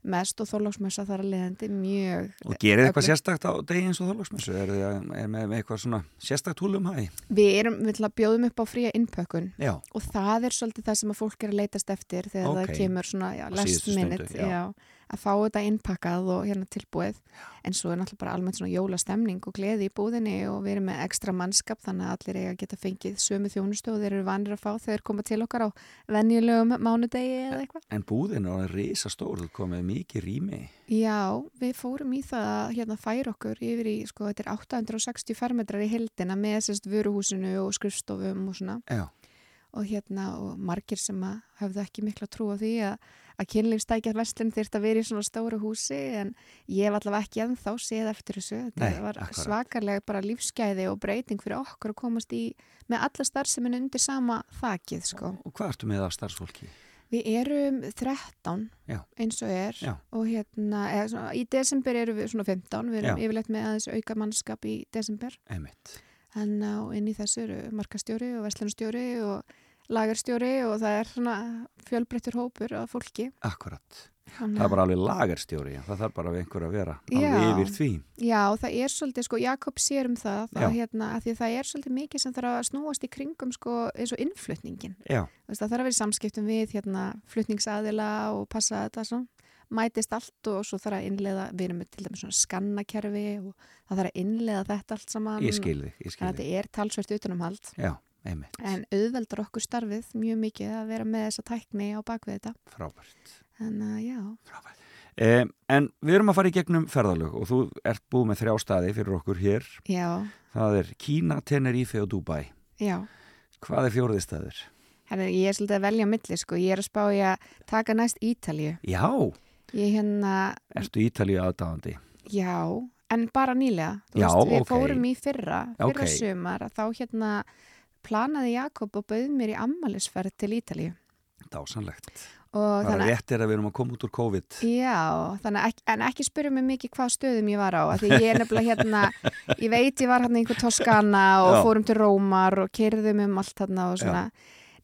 mest og þorlóksmessa þar að leiðandi mjög Og gerir eitthvað öflugt. sérstakt á degi eins og þorlagsmessu? Er þið er með, eitthvað svona sérstakt húlum hæ? Við erum, við ætla að bjóðum upp á fría innpökkun Já, og það er svolítið það sem að fólk er að leitast eftir þegar Ok. það kemur svona já, last síðustu stundu, minute já. Að fá þetta innpakkað og hérna tilbúið. En svo er náttúrulega bara almennt svona jólastemning og gleði í búðinni og við erum með ekstra mannskap þannig að allir eiga að geta fengið sömu þjónustu og þeir eru vanir að fá þegar koma til okkar á venjulegum mánudegi eða eitthvað. en búðin er risa stór, þú komið mikið rými. Já, við fórum í það að hérna færa okkur yfir í, sko, þetta er 860 fermetrar í heldina með sérst vöruhúsinu og skrifstofum og svona. Já, og hérna og margir sem að höfðu ekki mikla trú á því að, að kynlífstækja verslun þyrft að vera í svona stóru húsi en ég hef allavega ekki ennþá séð eftir þessu. Þetta Nei, var akkurat. svakarlega bara lífsgæði og breyting fyrir okkur að komast í með alla starfseminn undir sama þakið sko. og hvað ertu með af starfsfólki? Við erum 13 Já. eins og er Já. og hérna, eða, svona, í desember erum við svona 15, við erum Já. yfirleitt með aðeins auka mannskap í desember Emitt. En inn í þessu eru markastjóri og verslunastjóri og lagarstjóri og það er svona fjölbreyttur hópur af fólki Akkurat. það er bara alveg lagerstjóri það þarf bara einhver að vera alveg Já. yfir því Já, það er svolítið, sko, Jakob sér um það, það hérna, að því að það er svolítið mikið sem þarf að snúast í kringum, sko, eins og innflutningin. Já, það þarf að vera í samskiptum við, hérna, flutningsaðila og passa þetta svona, mætist allt og svo þarf að innleiða, við erum til dæmis svona skannakerfi og það þarf að innleiða þetta allt saman. ég skil þig, ég skil Þannig að þig. þetta er talsvert utanumhald, Já, einmitt, en auðveldar okkur starfið mjög mikið að vera með þessa tækni á bakvið þetta. frábært. Þannig að, já, eh, En við erum að fara í gegnum ferðalög og þú ert búið með þrjá staði fyrir okkur hér. Já, Það er Kína, Tenerife og Dubai já. Hvað er fjóriði staður? Herri, ég er svolítið að velja á milli, sko, ég er að spá ég að taka næst Ítalju. Já, Ég hérna, ertu Ítalíu aðdáðandi já, en bara nýlega. Þú Já, veist, við ok. fórum í fyrra, fyrra Ok. sumar, að þá hérna planaði Jakob og bauð mér í ammælisferð til Ítalíu. Dásanlegt Og Bara þannig, rétt er að við erum að koma út úr COVID já, þannig ekki, en ekki spyrja mig mikið hvað stöðum ég var á, því ég er nefnilega hérna, ég veit ég var hérna einhver Toskana og Já. fórum til Rómar og kerðum um allt hérna og svona,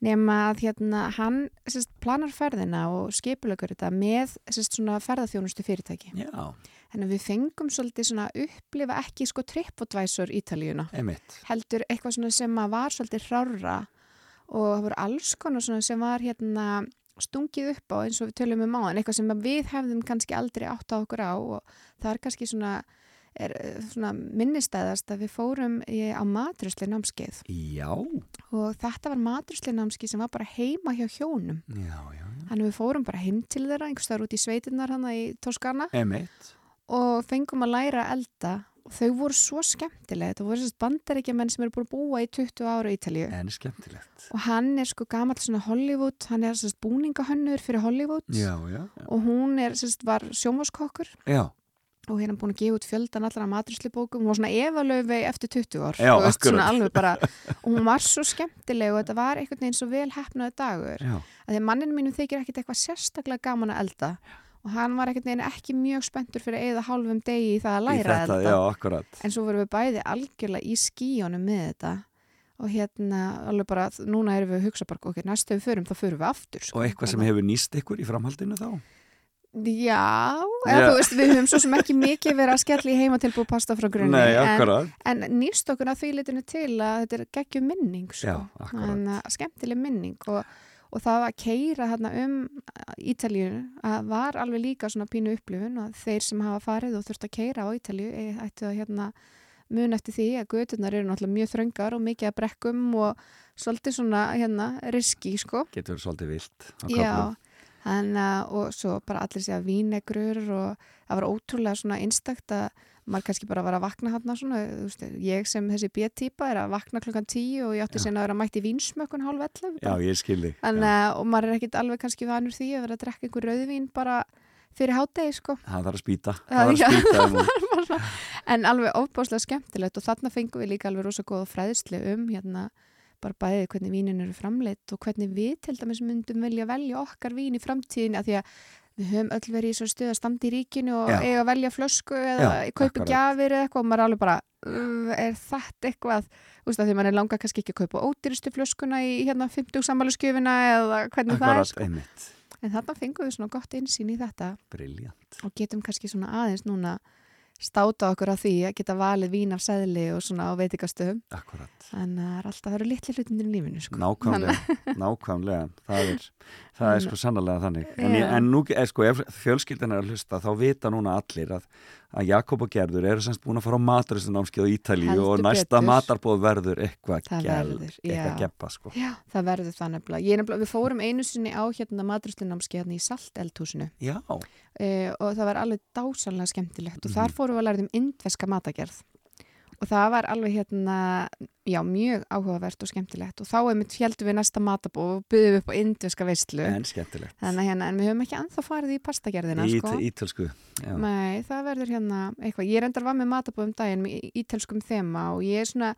nema að hérna hann sérst, planar ferðina og skipulökur þetta með sérst, svona ferðarþjónustu fyrirtæki. Já, Þannig að við fengum svolítið svona upplifa ekki sko TripAdvisor Ítalíuna, einmitt. Heldur eitthvað svona sem var svolítið hrára og það voru alls konar svona sem var hérna stungið upp á eins og við tölum um á en eitthvað sem við hefðum kannski aldrei átt á okkur á og það er kannski svona, er, eh, svona minnistæðast að við fórum í, á matrusli námskeið. Já, og þetta var matrusli námskeið sem var bara heima hjá hjónum. Já, já þannig við fórum bara heim til þeirra einhverstaðar út í sveitinnar hana í Toskana Einmitt. Og fengum að læra elda. Og þau voru svo skemmtilega þetta voru sérst bandaríkjaman sem eru búin að búa í 20 ára í Ítalíu. En skemmtilegt. Og hann er sko gamall svona Hollywood hann er sérst búningahönnur fyrir Hollywood. Já, já, já. Og hún er sérst var sjómaskokkur Já, og hérna búin að gefa út fjöldan allra maturislubókum hún var svona efalöfi eftir 20 ár. Já, veist, svona alveg bara, og hún var svo skemmtileg og þetta var einhvern veginn svo vel hefnaði dagur. Já. Að því að manninu mínum þykir ekkit eitthvað sérstaklega gaman að elda. Og hann var ekkert neginn ekki mjög spenntur fyrir að eða hálfum degi í það að læra að þetta, elda. já, en svo vorum við bæði algjörlega í skíjónum með þetta. Og hérna alveg bara, núna erum við að hugsa bara ok, næstu við förum, þá förum við aftur sko. Og eitthvað sem hefur nýst ykkur í framhaldinu þá? Já, eða þú veist, við höfum svo sem ekki mikið verið að skella í heimatilbúið pasta frá grunni Nei, en, en nýst okkur að því litinu til að þetta er geggjum minning sko. Já, en uh, skemmtileg minning og, og það að keira hérna um Ítalíu að var alveg líka svona pínu upplifun og þeir sem hafa farið og þurft að keira á Ítalíu e- ættu að hérna mun eftir því að göturnar eru náttúrulega mjög þröngar og mikið að brekkum og svolítið svona hérna riski sko. Getur svolítið vilt Já, að, og svo bara allir sé að vínegrur og það var ótrúlega svona einstakt að maður kannski bara var að vakna hann svona, veist, ég sem þessi B-típa er að vakna klokkan tíu og ég átti sinna að vera mætt í vínsmökkun hálf 11 Já, ég skilði og maður er ekkit alveg kannski vanur því að vera að drekka einhver rauðvín bara fyrir hátegi, sko. Það þarf að spýta en alveg óbáslega skemmtilegt og þarna fengum við líka alveg rosa góða fræðslu um hérna bara bæðið hvernig vínin eru framleitt og hvernig við til dæmis myndum vilja velja okkar vín í framtíðin að því að við höfum öll verið í svo stuð að standa í ríkinu og Já. eiga að velja flösku eða kaupa akkurat. gjafir eða eitthvað og maður er alveg bara er þetta eitthvað að því maður er langa kannski ekki að kaupa ódýristu flöskuna í hérna 50 sammæluskjöfina eða hvernig það er Akkurat, sko. en þarna fengum við svona gott insýn í þetta Briljant og getum kannski svona aðeins núna státa okkur á því að geta valið vín af sæðli og svona á veitikastöðum Akkurat. En það er alltaf, það eru litli hlutinir í lífinu sko. Nákvæmlega, nákvæmlega. Það er, það er sko sannlega þannig. En, ég, en nú er sko ef fjölskyldan er að hlusta þá vita núna allir að, að Jakob og Gerður eru semst búin að fara á maturistunámskeið á Ítalíu Heldur og næsta betur. matarbóð verður eitthvað Það gæl, verður, eitthvað geppa sko. Já, það verður það nefnilega. Ég nefnilega, við fórum einu sinni á hérna maturslunamski hérna í Salteldhúsinu Já, uh, og það var alveg dásanlega skemmtilegt og Mhm. þar fórum við að læra um indveska matagerð og það var alveg hérna, já, mjög áhugavert og skemmtilegt og þá einmitt fjaldum við næsta matabóð og byggðum upp á indveska veistlu en skemmtilegt Þannig hérna, en við höfum ekki anþá farið í pastagerðina, Í, sko. Ítölsku já. Nei, það verður hérna eitthvað. Ég reyndar var með matabóðum daginn með ítelskum þema og ég er svona,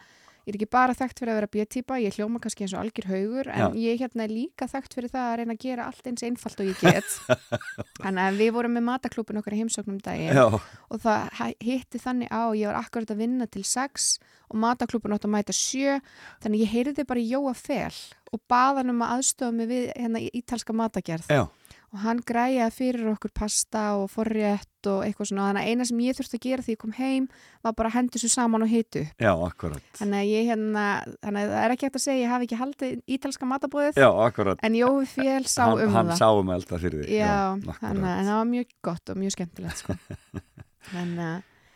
ég er ekki bara þekkt fyrir að vera B-típa, ég hljóma kannski eins og algjör haugur, en Já. ég hérna er líka þekkt fyrir það að reyna að gera allt eins einfalt og ég get. Þannig að við vorum með mataklúpin okkar í heimsóknum daginn Já, og það hitti þannig á, ég var akkurat að vinna til sex og mataklúpin átt að mæta sjö, þannig að ég heyrði bara Jóa Fel og baða hann um að aðstofa mig við hérna ítalska matagerð já, og hann græjaði fyrir okkur pasta og forrétt og eitthvað svona þannig að eina sem ég þurfti að gera því ég kom heim var bara að hendi svo saman og hitu Já, akkurat. þannig að ég hérna þannig að það er ekki hægt að segja ég hafi ekki haldið ítalska matabóðið Já, akkurat. en Jói Fél sá hann, um hann það sá um alltaf fyrir því. Já, akkurat. þannig að það var mjög gott og mjög skemmtilegt sko.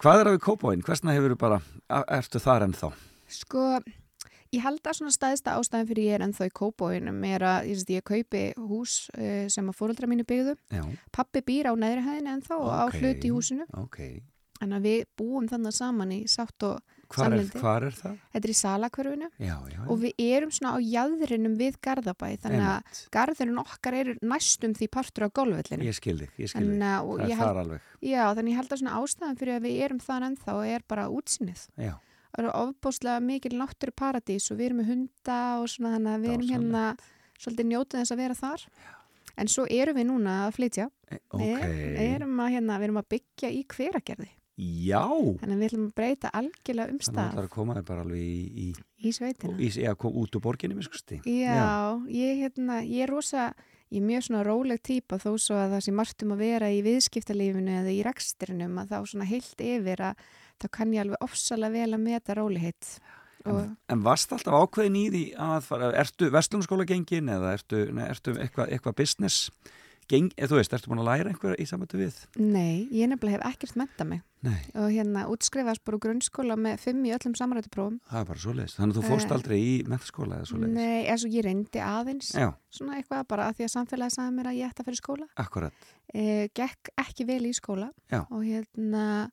Hvað er að við kópáinn? Hversna hefur þú bara, ertu þar ennþá? Sko, ég held að svona staðista ástæðan fyrir ég er ennþá í kópóinum er að ég, ég kaupi hús uh, sem að fóruldra mínu byggðu. Já, Pappi býr á neðri hæðinu ennþá og á Ok. hluti í húsinu. ok. Þannig að við búum þannig saman í sátt og Hvar er, Samlyndi. hvar er það? þetta er í salakverfinu og við erum svona á jæðrinum við Garðabæ þannig að. Garðurinn okkar er næstum því partur á golfvellinu. Ég skil þig, ég skil þig. En, og Það er held, þar alveg. já, þannig ég held að svona ástæðan fyrir að við erum þann ennþá er bara útsinnið. Já, það eru ofbóðslega mikil náttúru paradís og við erum með hunda og svona þannig að við erum hérna svolítið njótið þess að vera þar. En svo erum við núna að flytja. E- við ok. erum að, hérna, við erum að byggja í hveragerði. Já, þannig að við ætlum að breyta algjörlega um þannig að það er að koma þér bara alveg í, í, í sveitina. Í, koma út úr borginni, með skusti. Já, ég, hérna, ég er rosa ég er mjög svona róleg típa þó svo að það sé margt um að vera í viðskiptalífinu eða í rekstrinum að þá svona heilt yfir að þá kann ég alveg ofsalega vel að meta rólihitt og En varst alltaf ákveðin í því að fara, ertu vestlunarskóla gengin eða ertu, nei, ertu eitthvað eitthva business geng, eða þú veist, ertu búin að læra einhverja í samvættu við? Nei, ég nefnilega hef ekkert menta mig Nei, og hérna útskrifast bara úr grunnskóla með fimm í öllum samrættuprófum. það er bara svoleiðis. Þannig að þú fórst Eh, aldrei í mentaskóla eða svoleiðis. Nei, eins og ég reyndi aðeins, Já, svona eitthvað bara að því að samfélagi sagði mér að ég ætti að fyrir skóla. akkurat. E, gekk ekki vel í skóla Já. og hérna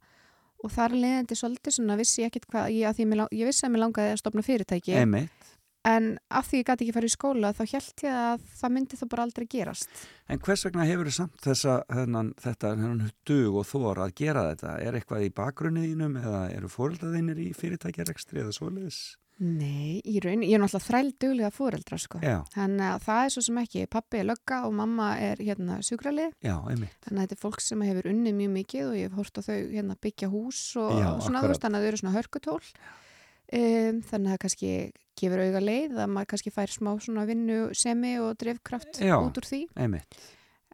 og þar leðandi svolítið svona vissi ég ekkert hvað, ég, lang- ég vissi að mér langaði að stopna fyrirtæki Einmitt. en af því ég gæti ekki farið í skóla þá held ég að það myndi þá bara aldrei gerast. En hvers vegna hefur þið samt þessa, hennan, þetta, hennan dug og þor að gera þetta? Er eitthvað í bakgrunniðinum eða eru fóröldaðinir í fyrirtækjarekstri eða svoleiðis? Nei, í raun, ég er náttúrulega þræl duglega fóreldra sko. Þannig að það er svo sem ekki, pappi er lögga og mamma er hérna sjúkralið. Þannig að þetta er fólk sem hefur unnið mjög mikið og ég hef hort á þau hérna byggja hús og Já, svona þú veist þannig að þau eru svona hörkutól. Um, þannig að kannski gefur auga leið að maður kannski fær smá svona vinnu semi og drifkraft Já. út úr því. Einmitt.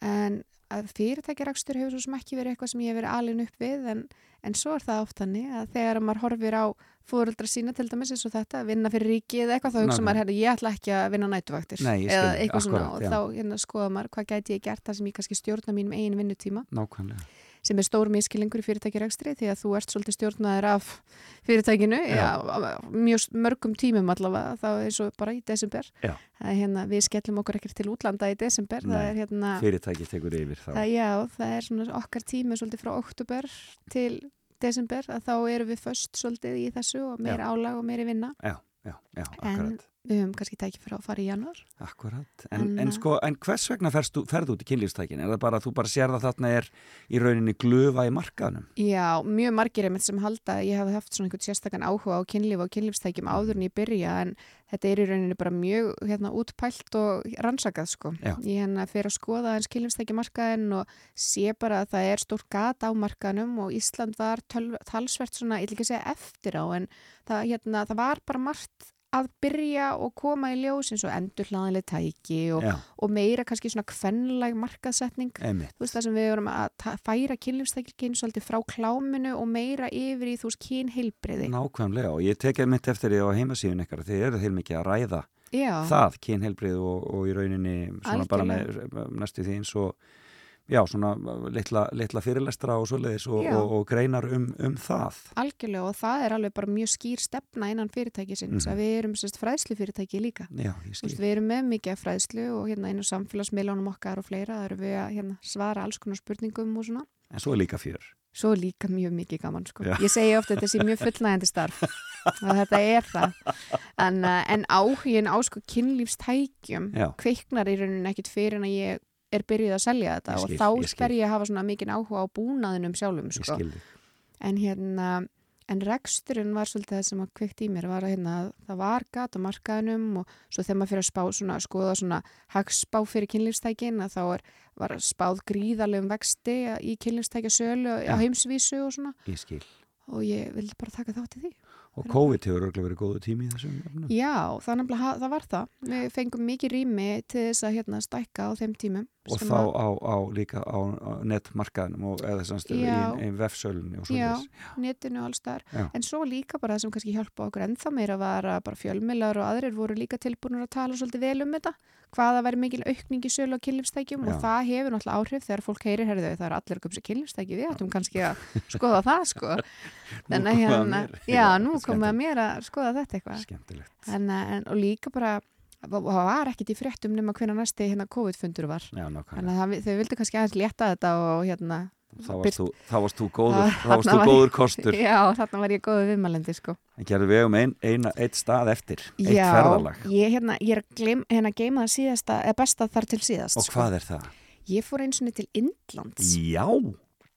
En að fyrirtækjarakstur hefur svo sem ekki verið eitthvað sem ég hef verið alin upp við en, en svo er það oft hannig að þegar maður horfir á fóruldra sína til dæmis eins og þetta, vinna fyrir ríki eða eitthvað þá hugsa maður, herri, ég ætla ekki að vinna nætuvaktir Nei, eða eitthvað svona akkúrat, og já. þá hérna, skoða maður hvað gæti ég gert það sem ég kannski stjórna mínum eigin vinnutíma Nákvæmlega. Sem er stór miskilingur í fyrirtækjarekstri því að þú ert svolítið stjórnaður af fyrirtækinu Já. já, mjög mörgum tímum allavega þá eins og bara í desember er hérna, við skellum okkur ekkert til útlanda í desember, Nei, er hérna Fyrirtæki tekur yfir þá. það, já, það er svona okkar tími svolítið frá oktober til desember að þá erum við först svolítið í þessu og meira álag og meiri vinna Já, en. Við höfum kannski tækið fyrir að fara í januar Akkurat. En, En, en, sko, en hvers vegna ferðu út í kynlífstækin? Er það bara að þú bara sér það þarna er í rauninni glufa í markaðnum? Já, mjög margir einmitt sem halda að ég hafi haft svona einhvern sérstakann áhuga á kynlíf og kynlífstækjum áður en ég byrja en þetta er í rauninni bara mjög hérna, útpælt og rannsakað sko. Já. Ég hérna fyrir að skoða hans kynlífstækjumarkaðin og sé bara að það er stór gata á markaðnum og Ísland var tölv, talsvert svona, ég vil ekki segja eftir á en það, hérna, það var bara margt að byrja og koma í ljós eins og endur hlaðanlega tæki og, og meira kannski svona kvenlæg markaðsetning einmitt. þú veist það sem við vorum að færa kynlífstækilkyn svolítið frá kláminu og meira yfir í þú veist kynheilbriði. Nákvæmlega og ég tekja mitt eftir því á heimasíðun ykkar þið eru þeir mikið að ræða Já, það, kynhelbrið og, og í rauninni svona bara með næstu því eins og já, svona litla, litla fyrirlestra og svoleiðis og, og, og greinar um, um það. algjörlega og það er alveg bara mjög skýr stefna innan fyrirtækisins Mhm. að við erum sérst fræðslu fyrirtæki líka. Já, ég skil. veist, við erum með mikið fræðslu og hérna inn á samfélagsmiðlunum okkar og fleira, það eru við að hérna, svara alls konar spurningum og svona. En svo er líka fjör. Svo er líka mjög mikið gaman sko. Já. Ég segi ofta þetta sé mjög fullnægandi starf og þetta er það. En, uh, en áhugin á sko kynlífstækjum kveiknar í rauninni ekkit fyrir en að ég er byrjuð að selja þetta skil, og þá fer ég að hafa svona mikinn áhuga á búnaðinum sjálfum sko. En hérna, en reksturinn var svolítið það sem að kveikt í mér var að hérna, það var gat á markaðinum og svo þegar maður fyrir að spá svona, skoða svona hagspá fyrir kynlífstækin að þá er, var spáð gríðarlegum vexti í kynlífstækja sölu Já. á heimsvísu og svona Ég og ég vildi bara taka þátt í því. Og COVID hefur örgulega verið góðu tími í þessum efnum? Já, það, það var það. Við fengum mikið rými til þess að hérna, stækka á þeim tímum. Og þá að... á, á líka á, á netmarkaðnum og eða samstöðu í einn vefsölunni og svona þess. Já, netinu og alls þar. En svo líka bara það sem kannski hjálpa okkur ennþá meira var að bara fjölmilar og aðrir voru líka tilbúinur að tala svolítið vel um þetta. Hvaða væri mikil aukning í sölu á kynlífstækjum og það hefur náttúrulega áhrif þegar fólk heyrir, herðu þau, það er allir okkur sem kynlífstæki, við ættum kannski að skoða það sko. Þannig að hérna, já, nú komum við að mér að skoða þetta eitthvað. En, en, og líka bara, það var ekkit í fréttum nema hvernig næsti hérna COVID-fundur var. Já. Þannig að þau vildi kannski aðeins létta þetta og hérna... Þá varst þú, þá varst þú góður, þá varst þú góður kostur. Já, þarna var ég góður viðmælendi, sko. En gerðu við um einn ein, ein stað eftir, eitt já, ferðalag. Ég, hérna, ég er gleym, hérna, geima það síðasta, eða besta þar til síðast. Og sko. hvað er það? Ég fór eins og niður til Indlands. Já!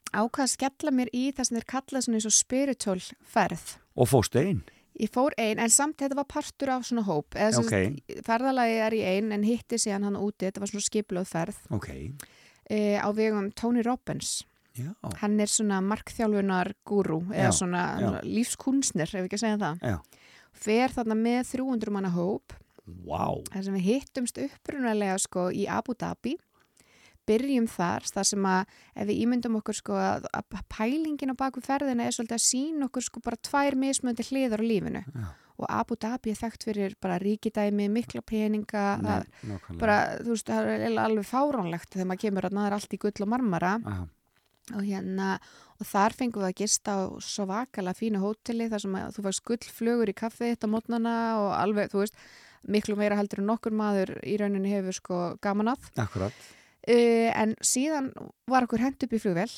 Ákvað að skella mér í það sem þeir kallað svona eins og spiritual ferð. Og fóstu einn? Ég fór einn, en samt þetta var partur af svona hóp. Eða, okay. Ferðalagi er í einn, en hitti síðan hann úti, þetta var svona skiplöð ferð. Ok. E, á vegum Tony Robbins. Já. Hann er svona markþjálfunar gúru, eða svona já. lífskunstnir, ef ekki að segja það. Já. Fer þarna með 300 manna hóp. Wow. Það sem við hittumst upprunalega sko í Abu Dhabi byrjum þar, þar sem að ef við ímyndum okkur sko að, að pælingin á baku ferðina er svolítið að sína okkur sko bara tvær mismöndi hliðar á lífinu Já. og Abu Dhabi er þekkt fyrir bara ríkidæmi, mikla peninga Nei, að, bara, þú veist, það er alveg fáránlegt þegar maður kemur að það er allt í gull og marmara Aha. Og hérna og þar fengum við að gista á svo vakala fínu hóteli þar sem að þú fæst gullflögur í kaffið þetta mótnana og alveg, þú veist miklu meira heldur en nokkur maður í rauninni hefur sko gaman að Akkurat. Uh, en síðan var okkur hend upp í flugvel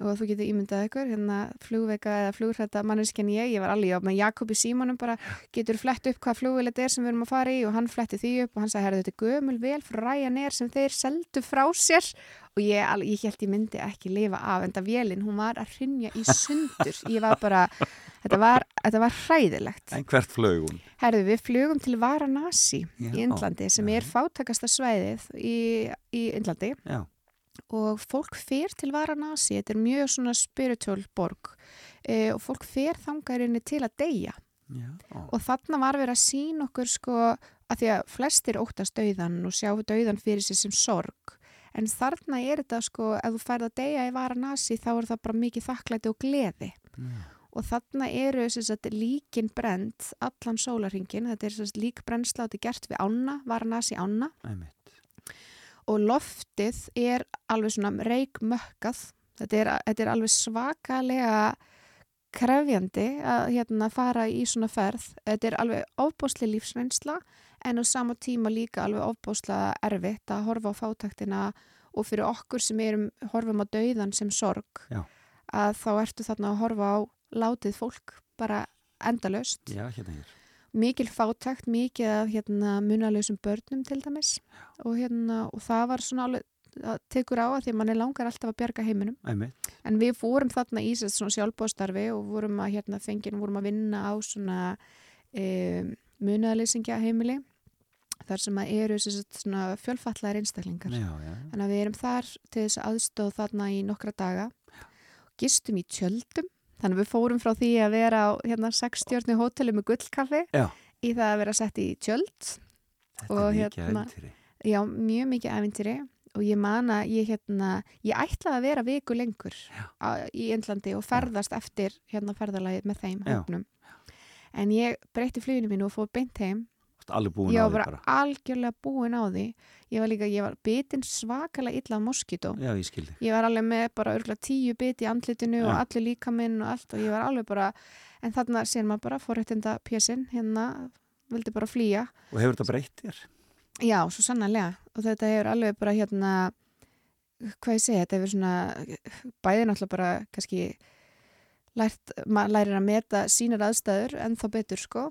og þú getur ímyndað ykkur hérna flugveika eða flugrætta manneskjan ég, ég var alveg á með Jakobi Símanum bara getur flett upp hvað flugvel þetta er sem við erum að fara í og hann fletti því upp og hann sagði, herru þetta er gömul vel frá Ryanair sem þeir seldu frá sér og ég, ég held ég myndi ekki lifa af en það velin, hún var að rinja í sundur ég var bara, þetta var, þetta var hræðilegt. En hvert flög hún? Herðu, við flugum til Varanasi í Indlandi sem er fátakasta svæðið í, í Indlandi Já. Og fólk fer til Varanasi, þetta er mjög svona spiritual borg. E, og fólk fer þangarinni til að deyja. Og þarna var verið að sína okkur sko að því að flestir óttast dauðan og sjá dauðan fyrir sig sem sorg. En þarna er þetta sko, ef þú færð að deyja í Varanasi þá er það bara mikið þakklæti og gleði. Já. og þarna eru sagt, líkin brend allan sólarhingin, þetta er sagt, lík er gert við ána, Varanasi ána. Æmitt. Og loftið er alveg svona reikmökkað. Þetta er, þetta er alveg svakalega krefjandi að hérna, fara í svona ferð. Þetta er alveg ofbósli lífsreynsla en á sama tíma líka alveg ofbóslega erfitt að horfa á fátaktina og fyrir okkur sem erum horfum á dauðan sem sorg Já. að þá ertu þarna að horfa á látið fólk bara endalöst Já, hérna hér mikil fátakt, mikið af hérna, munalösum börnum til dæmis. Og, hérna, og það var svona alveg að tekur á að því að mann er langar alltaf að bjarga heiminum. Æmitt. en við fórum þarna í svona sjálfbóðstarfi og vorum að hérna fengið vorum að vinna á svona e, munaðleysingja heimili þar sem að eru svona fjölfallaðar einstaklingar. Já, já. þannig að við erum þar til þess aðstóð þarna í nokkra daga. Gistum í tjöldum þannig við fórum frá því að vera á hérna 60 hóteli með gullkaffi já. í það að vera sett í tjöld Þetta er mikið hérna, æfintýri Já, mjög mikið æfintýri og ég man að ég hérna, ég ætlaði að vera viku lengur á, í Índlandi og ferðast Já. eftir hérna ferðalagið með þeim hóknum. En ég breytti fluginu mínu og fór beint heim. Allir búin á því bara? Ég var algjörlega búin á því. Ég var líka, ég var bitin svakalega illa af moskító. Já, ég skildi. Ég var alveg með bara örgulega tíu biti í andlitinu Já. og allir líka minn og allt og ég var alveg bara, en þarna sér maður bara fórhættinda pjessin hérna, vildi bara flýja. Og hefur þetta breytt þér? Já, svo sannarlega og þetta hefur alveg bara hérna hvað ég segi, þetta hefur svona bæði náttúrulega bara kannski lært, maður lærir að meta sínar aðstæður en þá betur sko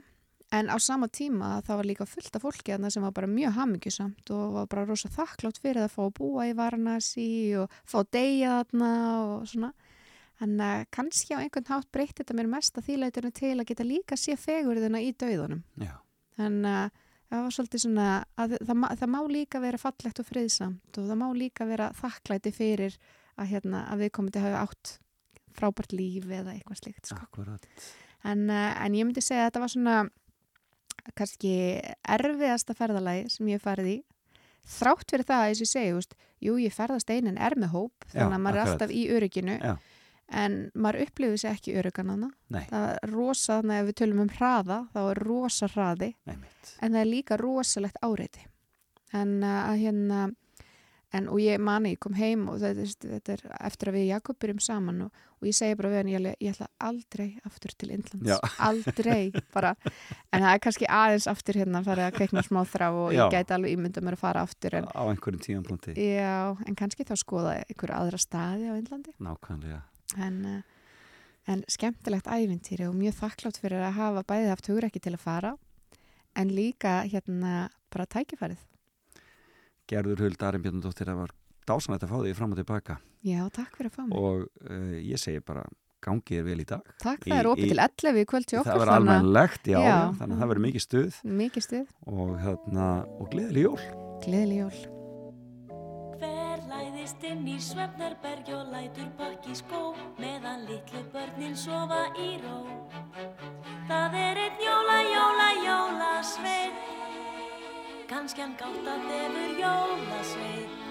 en á sama tíma það var líka fullt af fólki sem var bara mjög hamingisamt og var bara rosa þakklátt fyrir að fá að búa í Varanasi og fá að deyja þarna og svona. En uh, kannski á einhvern hátt breytti þetta mér mest að þýleiturinn til að geta líka sé fegurðina í dauðunum en uh, það var svolítið svona að það, það, það má líka vera fallegt og friðsamt og það má líka vera þakklæti fyrir að, hérna, að við komum til að hafa átt frábært líf eða eitthvað slikt sko. en, uh, en ég myndi segja að þetta var svona kannski erfiðasta ferðalagi sem ég farið í. Þrátt fyrir það að ég segi, veist, jú ég ferðast einin er með hóp þannig að maður er alltaf í örygginu Já. en maður upplifir sér ekki örygganana það er rosa, þannig að við tölum um hraða þá er rosa hraði Nei, en það er líka rosalegt áreiti. En uh, að hérna En, og ég mani, ég kom heim og þetta, þetta er eftir að við Jakob byrjum saman og, og ég segi bara við hann, ég, ég ætla aldrei aftur til Indlands, Já. aldrei bara, en það er kannski aðeins aftur hérna að fara að kveikna smá þrá og Já. ég gæti alveg ímynda mér að fara aftur en, á einhverjum tímanpúnti já, en kannski þá skoða einhverju aðra staði á Indlandi. Nákvæmlega. En, uh, en skemmtilegt ævintýri og mjög þakklátt fyrir að hafa bæðið haft hugur ekki til að fara en líka hérna bara tækifærið Gerður Huld Arimbjörnundóttir það var dásanætt að fá þig fram og tilbaka. Já, takk fyrir að fá mig. Og uh, ég segi bara gangið er vel í dag. Takk, Í- það er opið til 11 í kvöld til okkur það verður almennlegt, já, Já. þannig að það verður mikið stuð. Mikið stuð, og, hérna, og gleðileg jól. Gleðileg jól. Hver læðist inn í svefnarberg og lætur pakki skó meðan litlu börnin sofa í ró. Það er einn jóla, jóla, jóla sveit, kannski hann gátt að þefur jóla sveit.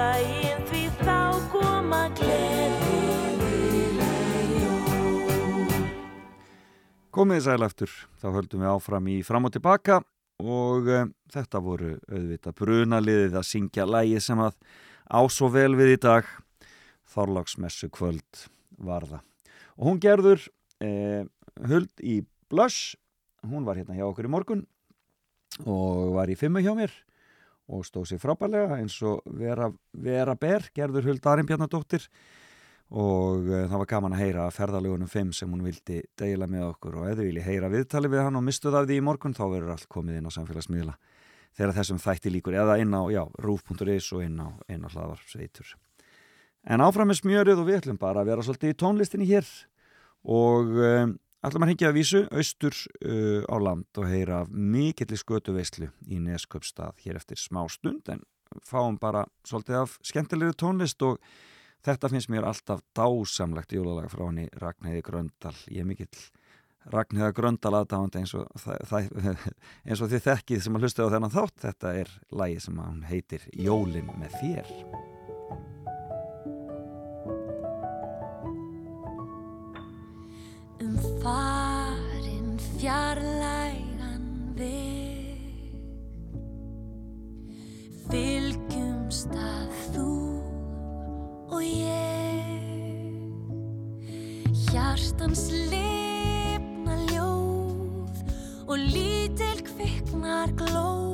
Daginn Því þá koma gleðileg jól Komið sæl eftir, þá höldum við áfram í fram og tilbaka og uh, þetta voru auðvitað brunaliðið að syngja lægi sem að á svo vel við í dag. Þorlagsmessu kvöld varða. Og hún gerður eh, huld í Blush, hún var hérna hjá okkur í morgun og var í fimmu hjá mér og stóð sér frábælega eins og vera, vera ber, gerður huld Arimbjarnadóttir og uh, það var gaman að heyra ferðalögunum 5 sem hún vildi deila með okkur. Og eða vilji heyra viðtali við hann og mistuð af því í morgun þá verður allt komið inn á samfélagsmiðla. Þegar þessum þætti líkur eða inn á, rúf.is og inn á, á hlaðvarsveitur en áfram með smjörið og við ætlum bara að vera svolítið í tónlistinni hér. Og um, ætlum að hengja að vísu austur uh, á land og heyra mikill í skötu veislu í Nesköpstað hér eftir smá stund en fáum bara svolítið af skemmtilegu tónlist og Þetta finnst mér alltaf dásamlegt jólalag frá henni Ragnheiði Gröndal. Ég er mikill Ragnheiða Gröndal aðdáðandi eins, eins og þið þekkið sem að hlusta á þennan þátt. Þetta er lagi sem hún heitir Jólin með þér. Fjarlægan veg. Fylgjumst að þú og ég. Hjartans lifna ljóð og lítil kviknar glóð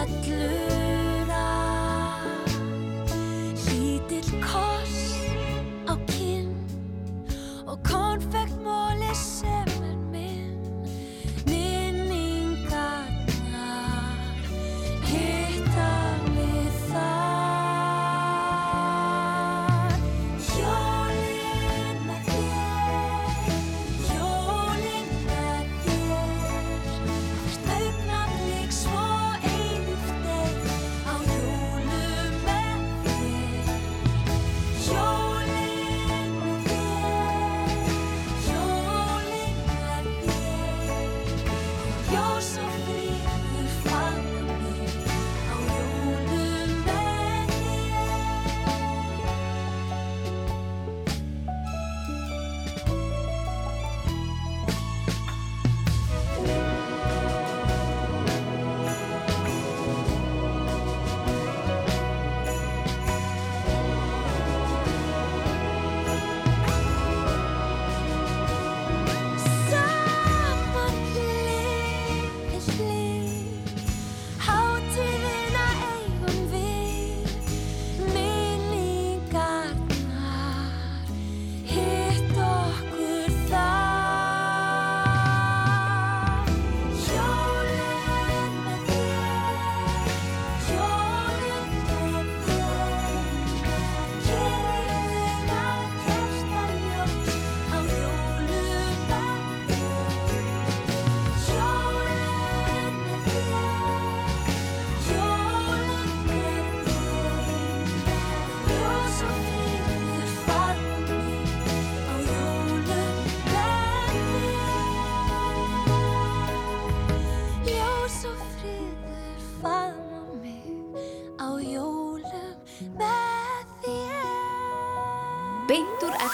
tatlı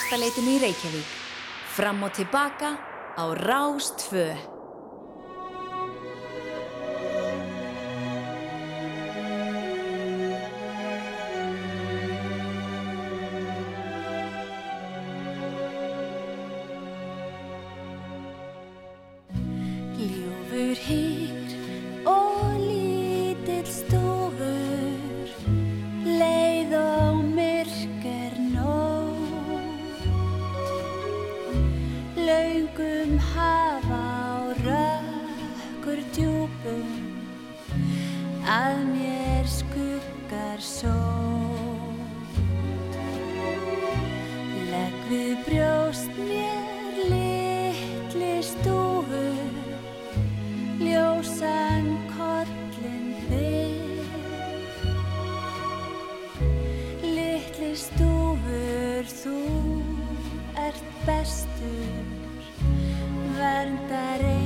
tónlistarleitinu í Reykjavík. Fram og tilbaka á Rástfö. Stúfur þú ert bestur verndar engill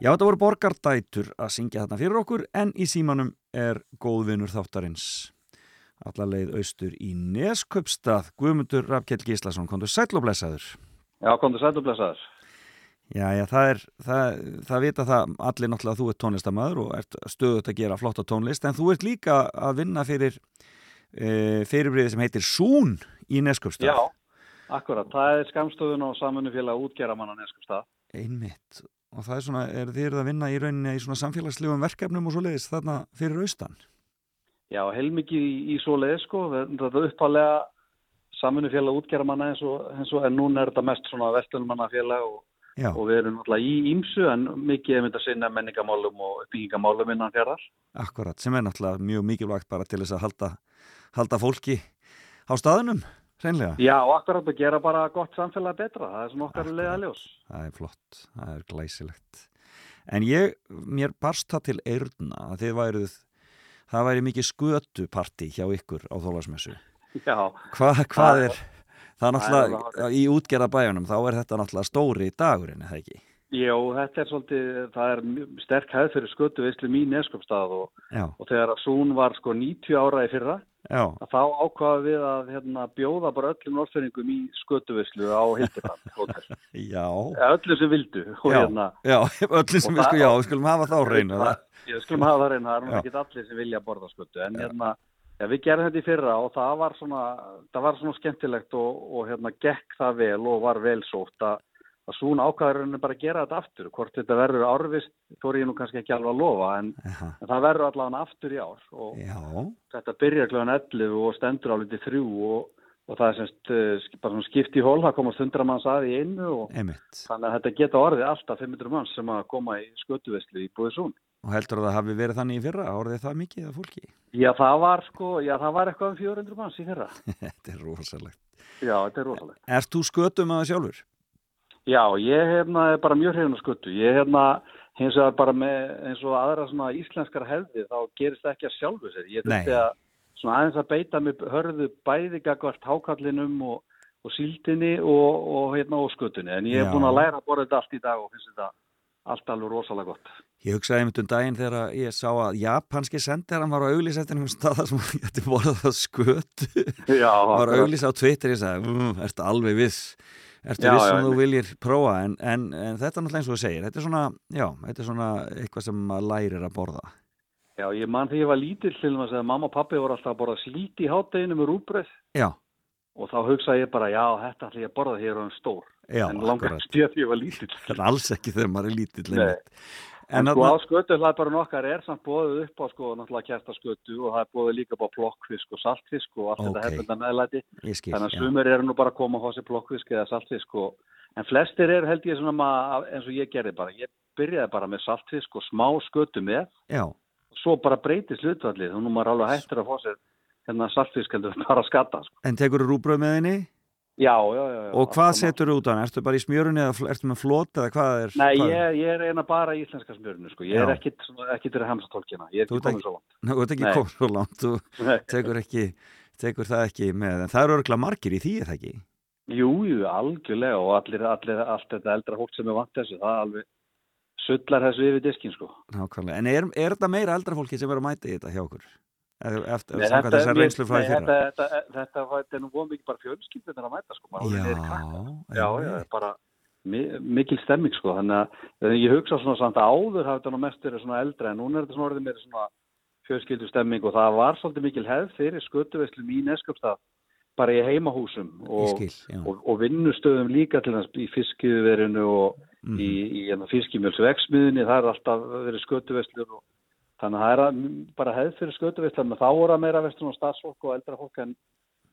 Já, þetta voru borgardætur að syngja þarna fyrir okkur en í símanum er góðvinur þáttarins allarleið austur í Nesköpstað Guðmundur Rafkjell Gíslason, kontur blessaður Já, og blessaður. Já, já, það er, það, það vita það allir náttúrulega að þú ert tónlistamæður og ert stöðut að gera flotta tónlist en þú ert líka að vinna fyrir e, fyrirbriði sem heitir Sún í Nesköpstað Já, akkurat. Það er skamstöðun og samunufélag útgeramann á Neskupstað. Einmitt, og það er svona, er þið eruð að vinna í rauninni í svona samfélagslegum verkefnum og svoleiðis þarna fyrir austan Já, heilmikið í, í svo leið, sko. Þetta er uppalega samunufélag útgeramanna eins og, eins og en núna er þetta mest svona vestlunumannafélag og, og við erum náttúrulega í ímsu en mikið er mynd að sinna menningamálum og byggingamálum innan fjarrar. akkurat, sem er náttúrulega mjög mikilvægt bara til þess að halda, halda fólki á staðunum, hreinlega Já, og akkurat að gera bara gott samfélag betra. Það er svona okkar Akkurat. leiðaljós. Það er flott, það er glæsilegt. En ég, mér barst það til eyrna að þið væruð, það væri mikið skötuparti hjá ykkur á þólasmessu. Já, Hva, hvað er, það er náttúrulega, í útgerða bæjunum, þá er þetta náttúrulega stóri dagurinn, eða ekki? Jó, þetta er svolítið, það er sterk hefð fyrir skötu veislu mín neskjöpstað og, og þegar að Sún var sko 90 ára í fyrra, þá ákvaða við að hérna, bjóða bara öllum norðfyringum í skötuvislu á Hildiband hótel. já, Öllum sem vildu já, hérna, já, öllum sem við það- já, við skulum hafa þá reynu ég skulum hafa það reyna, það er ekki allir sem vilja borða skötu, en hérna, já, við gerum þetta í fyrra og það var svona, það var svona skemmtilegt og, og hérna gekk það vel og var vel sótt að, að Sún ákvaður bara að gera þetta aftur, hvort þetta verður árvist, þó er ég nú kannski ekki alveg að lofa, en, en það verður allavega aftur í ár og Já, þetta byrjar kljóðan 11 og stendur á litið þrjú og, og það er semst uh, bara svona skipt í hól, það komast 100 manns að í einu og einmitt. þannig að þetta geta orðið alltaf 500 manns sem að koma í skötuvislu í búið Sún. Og heldur það hafi verið þannig í fyrra? Orðið það mikið af fólki? Já, það var sko, já, það var eitthvað um 400 manns í fyrra. Þetta er rosalegt. Já, þetta er rosalega. Erst þú skötum að það sjálfur? Já, ég er bara mjög hrifin á skötu. Ég hérna, hins vegar bara með eins og aðra svona íslenskar hefði, þá gerist það ekki að sjálfu sér. Ég þurfti að svona aðeins að beita mig hörðu bæði gagvart hákallinum og, og síldinni og, og hérna og skötunni. En ég Já. hef búin að læra að borða þetta allt í dag og finnst þetta allt alveg rosalega gott. Ég hugsaði einmitt um daginn þegar ég sá að japanski sendir hann var á auglýs eftir einhvern stað þar sem hann geti borðað það skötu. Já, hann var akkurat. auglýs á Twitter, ég sagði, mm, ertu alveg viss? Ertu viss sem þú einmitt. viljir prófa? En, en, en þetta er náttúrulega eins og þú segir. Þetta er svona, já, þetta er svona eitthvað sem maður lærir að borða. Já, ég man þegar ég var lítill til þess að mamma og pappi voru alltaf að borða slíti í hátteginu með rúbröð Já, og þá hugsaði ég bara, já, þetta ætla ég að borða þegar ég er hann stór. já, en langar að ég var lítill. Það er alls ekki þegar maður er lítill. En, sko á skötu hlaðbarinn okkar er samt bóðið upp á sko náttúrulega kertaskötu og það er bóðið líka upp á plokkfisk og saltfisk og allt Ókei. þetta hefðenda meðlæti. Skil, Þannig að já. sumir eru nú bara að koma á hósi plokkfisk eða saltfisk og en flestir eru held ég svona ma- eins og ég gerði bara. Ég byrjaði bara með saltfisk og smá skötu með Já, og svo bara breytist hlutvallið og nú maður er alveg hættur að sér hérna saltfisk heldur bara að skatta sko. en tekur þú rúbröð með henni? Já, já, já. já Og hvað setur þú út á hann? Ertu bara í smjörunni eða ertu með flót eða hvað er? Nei, hvað ég, ég er eina bara í íslenska smjörinu sko. Ég er Já. ekkit, svona- ekkit til að hemsa tólkina. Ég er ekki ekki- svo langt. Þú ert ekki komið svo langt, þú tekur, ekki, tekur það ekki með, en það eru örgulega margir í því, er það ekki? Jú, jú, algjörlega og allir, allir, allt þetta eldra fólk sem er vant þessu, það er alveg sullar þessu yfir diskin, sko. Nákvæmlega. En er, er þetta meira eldra fólki sem er að mæta í þetta hjá okkur? Ef- Eftir, þessar reynslu frá í fyrra? Þetta, þetta, þetta, er nú mikið bara fjölskyldunar að mæta, sko. Já, í já, já, bara mi mikil stemming, sko. Þannig að ég hugsa svona samt að áður hafa þetta nú mest verið svona eldra, en núna er þetta svona orðið meira svona fjölskyldu stemming og það var svolítið mikil hefð fyrir skötuveslum í Neskjöpstað bara í heimahúsum og, skil, og, og vinnustöðum líka til þess í fiskiðverinu og Mhm. í, í hérna, fiskimjölsvegsmiðinni, það er alltaf verið skötuveslur og þannig að það er bara hefð fyrir skötuveslur, en þá voru að meira vestur og starfsfólk og eldra fólk en,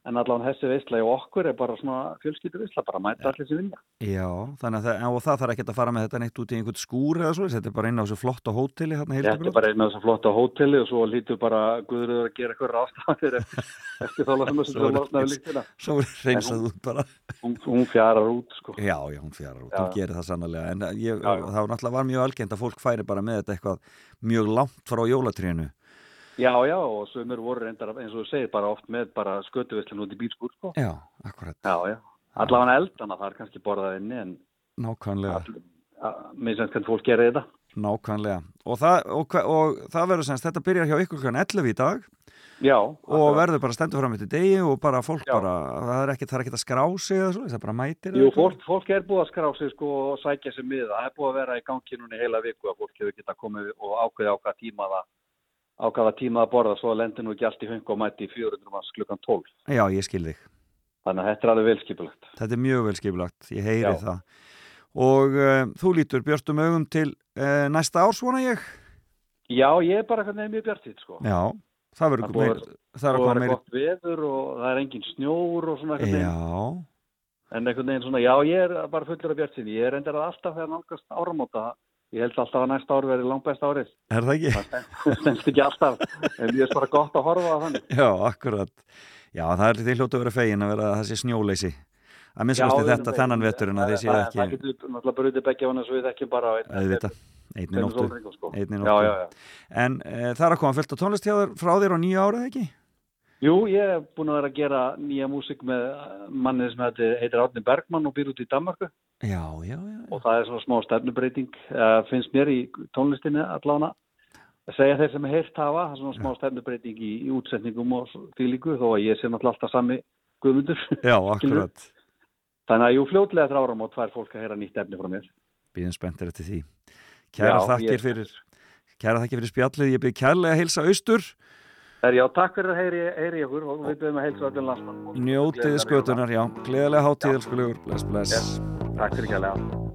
en allan þessi veistla og okkur er bara svona fjölskyldu veistla, bara mæta allir sem vilja. Já, þannig að það, það þarf ekki að fara með þetta neitt út í einhvern skúr eða svo, þetta er bara inn á þessu flotta hóteli hérna Þetta er bara einn af þessum flotta hóteli og svo lítur bara Guðröður að gera eitthvað rástafir eftir þála sem þessu Svo er- losnaði líktina. Svo er reynsað út bara. Hún, hún fjarar út, sko. Já, já, hún fjarar út, Já. hún gerir það sannlega, en ég, Já, já. það náttúrulega var mjög algengt að fólk færi bara með þetta eitthvað mjög langt frá jólatrínu. Já, já, og sömur voru reyndar, eins og þú segir, bara oft með bara skötuveslun út í bílskúr, sko. Já, akkurat, Já, já. Allavega eldana, það er kannski borðað inni, en nákvæmlega. mér semst hvernig fólk gerir þetta. Nákvæmlega. Og það, og, og það verður semst, þetta byrjar hjá ykkur kl. 11 í dag Já. og verður bara stendur fram eftir degi og bara fólk Já. bara, það er ekkert, er ekkert að skrá sig eða svo, það bara mætir Jú, fólk, fólk er búið að skrá sig sko og sækja sig miða. Það er búið að vera í gangi núna í heila viku að fólk hefur getað komið og ákveði á hvaða tíma það á hvaða tíma það borða svo lendir nú ekki allt í höngu og mæti í 400 manns klukkan 12. Já, ég skil þig. Þannig að þetta er alveg velskipulegt. Þetta er mjög vel skipulagt, ég heyri Já. það. Og uh, þú lítur björstum augum til uh, næsta árs, vona ég? Já, ég er bara hvernig mjög bjartýtt sko. Já, það verður búið meir, það er að og koma það er meir. gott veður og það er engin snjór og svona veginn. Já, En einhvern veginn svona, já, ég er bara fullur af bjartýtt. Ég er endur að alltaf þegar nálgast áramóta. Ég held alltaf að næsta ár verði langbæst árið. er það ekki? Það stendst ekki alltaf. En ég er bara gott að horfa á þannig. Já, akkurat. Já, það er því hljótu að vera fegin að vera að það sé snjóleysi. Að minnst kosti við þetta þennan veturinn að þið séu Það- ekki getur náttúrulega brutið hann eins og við þekkjum bara á einni tveimur nóttu. sko. einni nóttu. En e, það er að koma fullt á tónlist hjá þér frá þér á nýja árið ekki? Jú, ég hef búin að vera að gera nýja músík með mannið sem heitir, Árni Bergmann og býr út í Danmarku. Já, já, já. og það er svona smá stefnubreiting uh, finnst mér í tónlistinni allána að segja þeir sem heyrt hafa það er svona smá stefnubreiting í, í útsetningum og því líku þó að ég sé náttúrulega alltaf sami guðmundur Já, akkurat. þannig að jú fljótlega þrjá áram og tvær fólk að heyra nýtt efni frá mér Býðum spenntir eftir því. Kæra þakkir ég- fyrir kæra þakkir fyrir spjallið, ég byrð kærlega að heilsa austur já, takk fyrir að heyri, heyri ykkur og við byrjum að heilsa öllum landsmann og- njótið Gleðilega skötunar, já, gleðilega hátíð elskulegur, bless, bless. Yes. Takk fyrir kærlega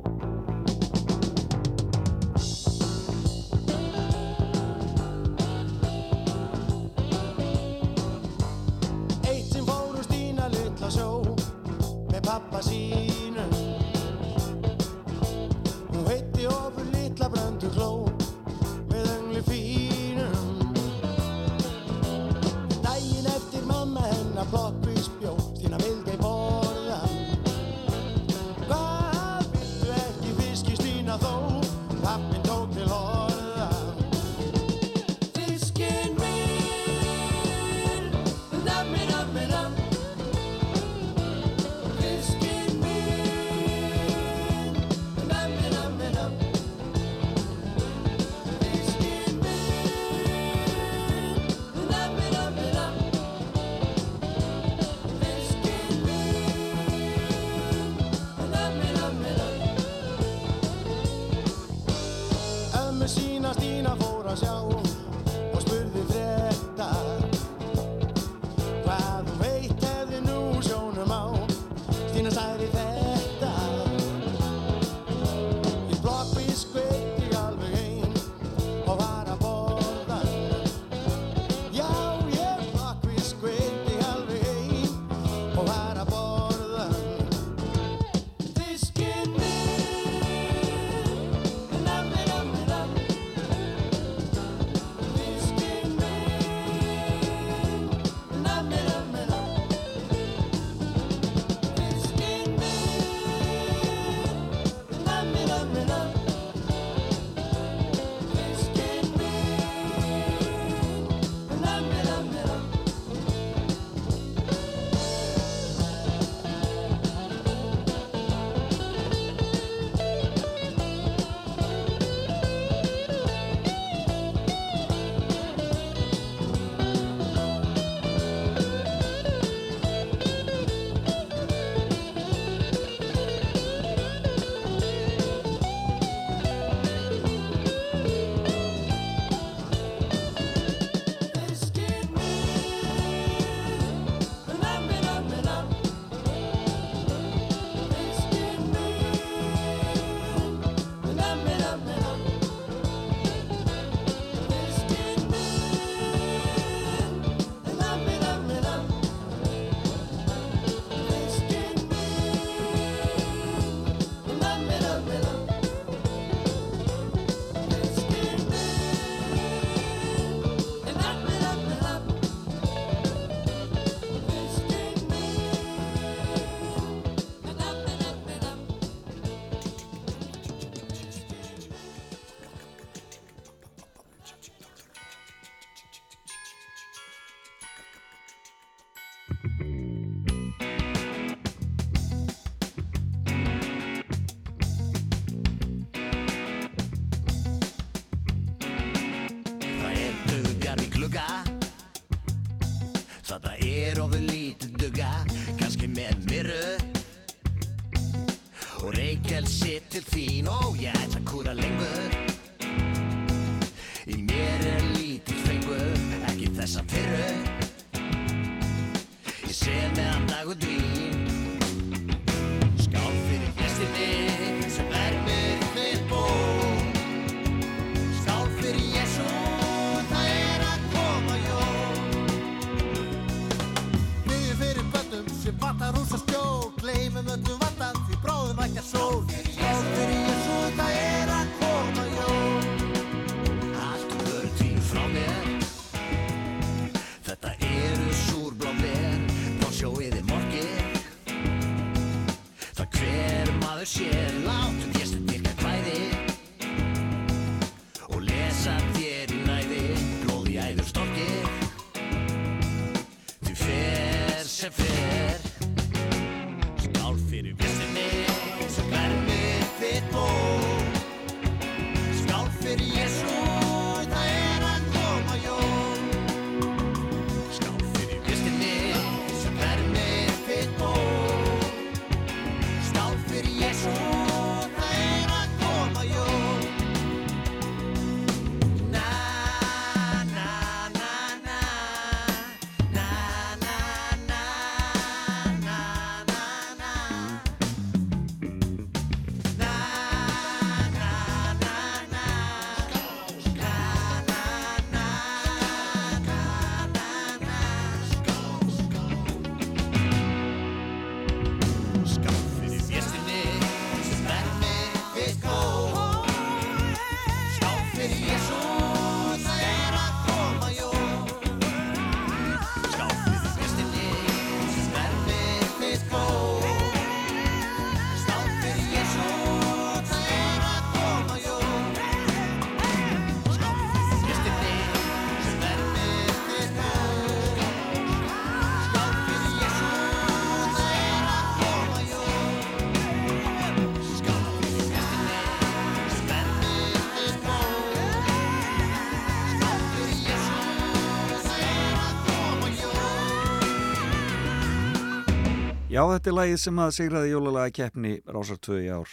Já, þetta er lagið sem að sigraði jólalega keppni Rásar 2 í ár.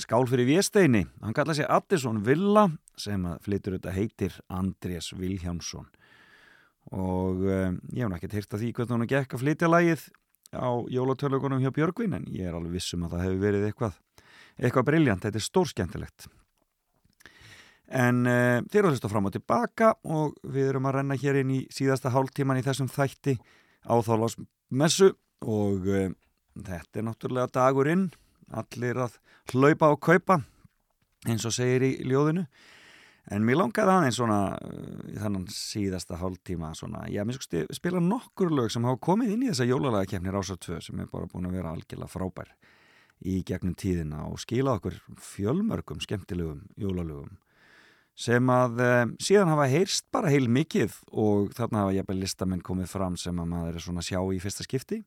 Skál fyrir Vésteini, hann kallaði sig Addison Villa sem að flytur þetta heitir Andrés Vilhjámsson og um, ég hef ekki hýrt að því hvernig hann gekk að flytja lagið á jólatörlugunum hjá Björgvin en ég er alveg vissum að það hefur verið eitthvað eitthvað briljant, þetta er stórskemmtilegt. En uh, þeir eru að hlusta fram og tilbaka og við erum að renna hér inn í síðasta hálftíman í þessum þætti á þálasmessu og uh, þetta er náttúrulega dagurinn. Allir að hlaupa og kaupa eins og segir í ljóðinu. En mér langaði aðeins svona uh, í þannan síðasta hálftíma svona, já, mér sko spila nokkur lög sem hafa komið inn í þessa jólalega kemni Rása 2 sem er bara búin að vera algjörlega frábær í gegnum tíðina og skila okkur fjölmörgum skemmtilegum jólalögum sem að um, síðan hafa heyrst bara heil mikið og þarna hafa jafnvel listamenn komið fram sem að maður er svona sjá í fyrsta skipti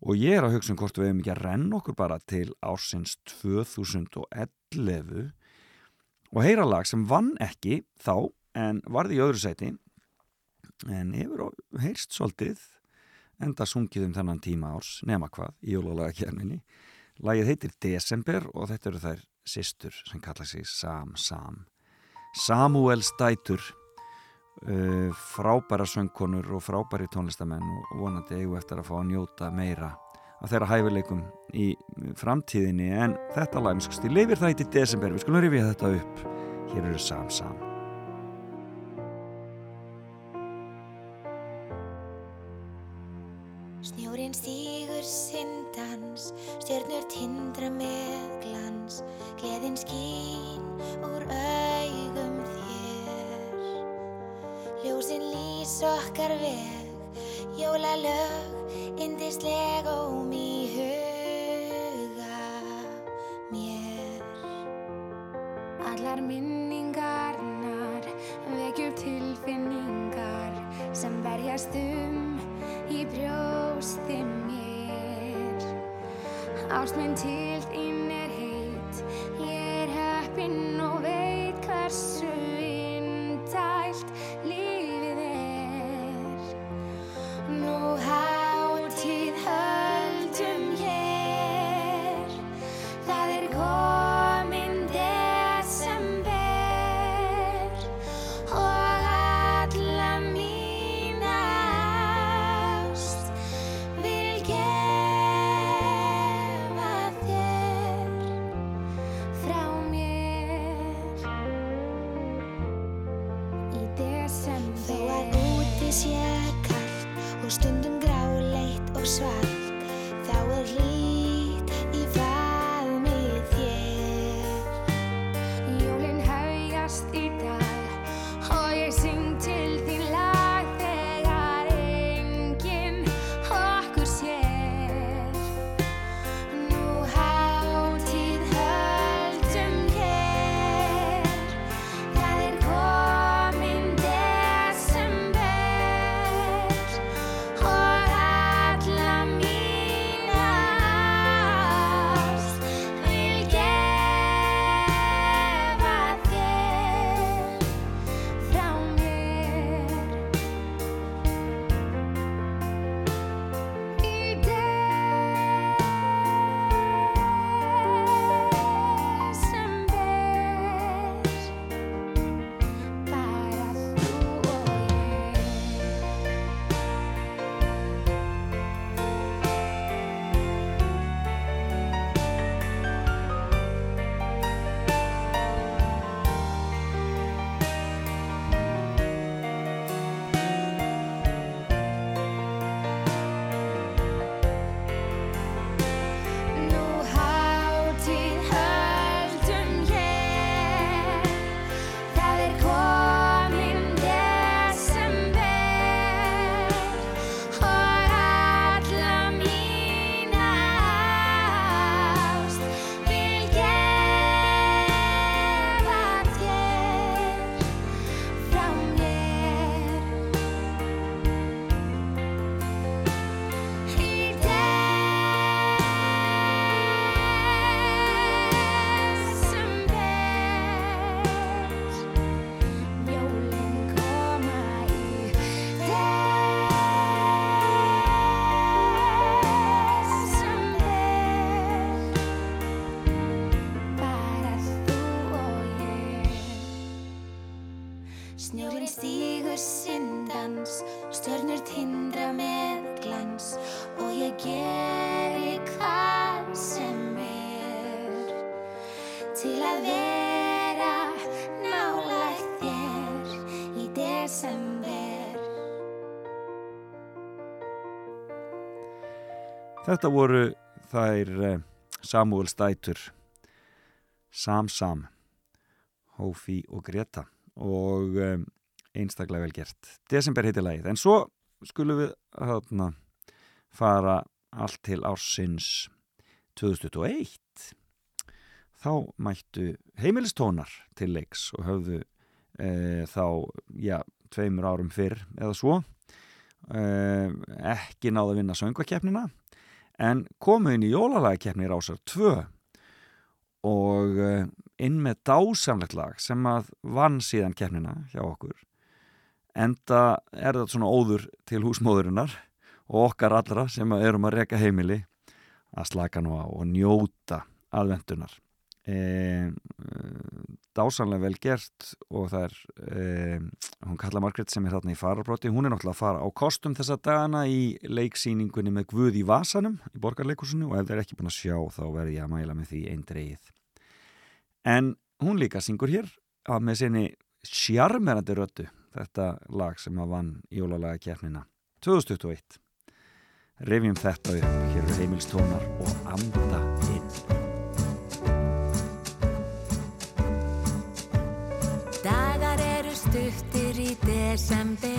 og ég er að hugsa um hvort við hefum ekki að renna okkur bara til ársins 2011 og heyra lag sem vann ekki þá en varði í öðru sæti en hefur heyrst svolítið enda sungið um þennan tíma árs nema hvað í jólalega kjærminni lagið heitir Desember og þetta eru þær systur sem kalla sig Sam Sam. Samuels dætur uh, frábæra söngkonur og frábæri tónlistamenn og vonandi eigum eftir að fá að njóta meira af þeirra hæfileikum í framtíðinni. En þetta lag, við skulum stíl lifir það í desember, við skulum rifja þetta upp. Hér eru Sam Sam jólalög, indisleg óm í huga mér. Allar minningarnar vekja upp tilfinningar sem berjast um í brjósti mér. Ást minn til Þetta voru þær eh, Samuel Stætur, Sam Sam, Hófi og Greta og um, einstaklega vel gert. Desember heitir lagið, en svo skulum við hérna fara allt til ársins 2021. Þá mættu heimilistónar til leiks og höfðu e, þá, já, tveimur árum fyrr eða svo e, ekki náða að vinna söngvakeppnina en komu inn í jólalagakeppni rásar 2 og eh, inn með dásamlegt lag sem að vann síðan keppnina hjá okkur enda er þetta svona óður til húsmóðurinnar og okkar allra sem erum að reka heimili að slaka nú á og njóta aðvendunar e, e, dásamlega vel gert og það er e, hún kalla Margret sem er þarna í fararbróti hún er náttúrulega að fara á kostum þessa dagana í leiksýningunni með Guð í Vasanum í borgarleikusinu og ef það er ekki búin að sjá þá verð ég að mæla með því einn dreigið en hún líka syngur hér að með sinni sjarmerandi röttu þetta lag sem að vann jólalaga kjærnina 2021 revjum þetta upp hér er heimilstónar og anda stuttir í desember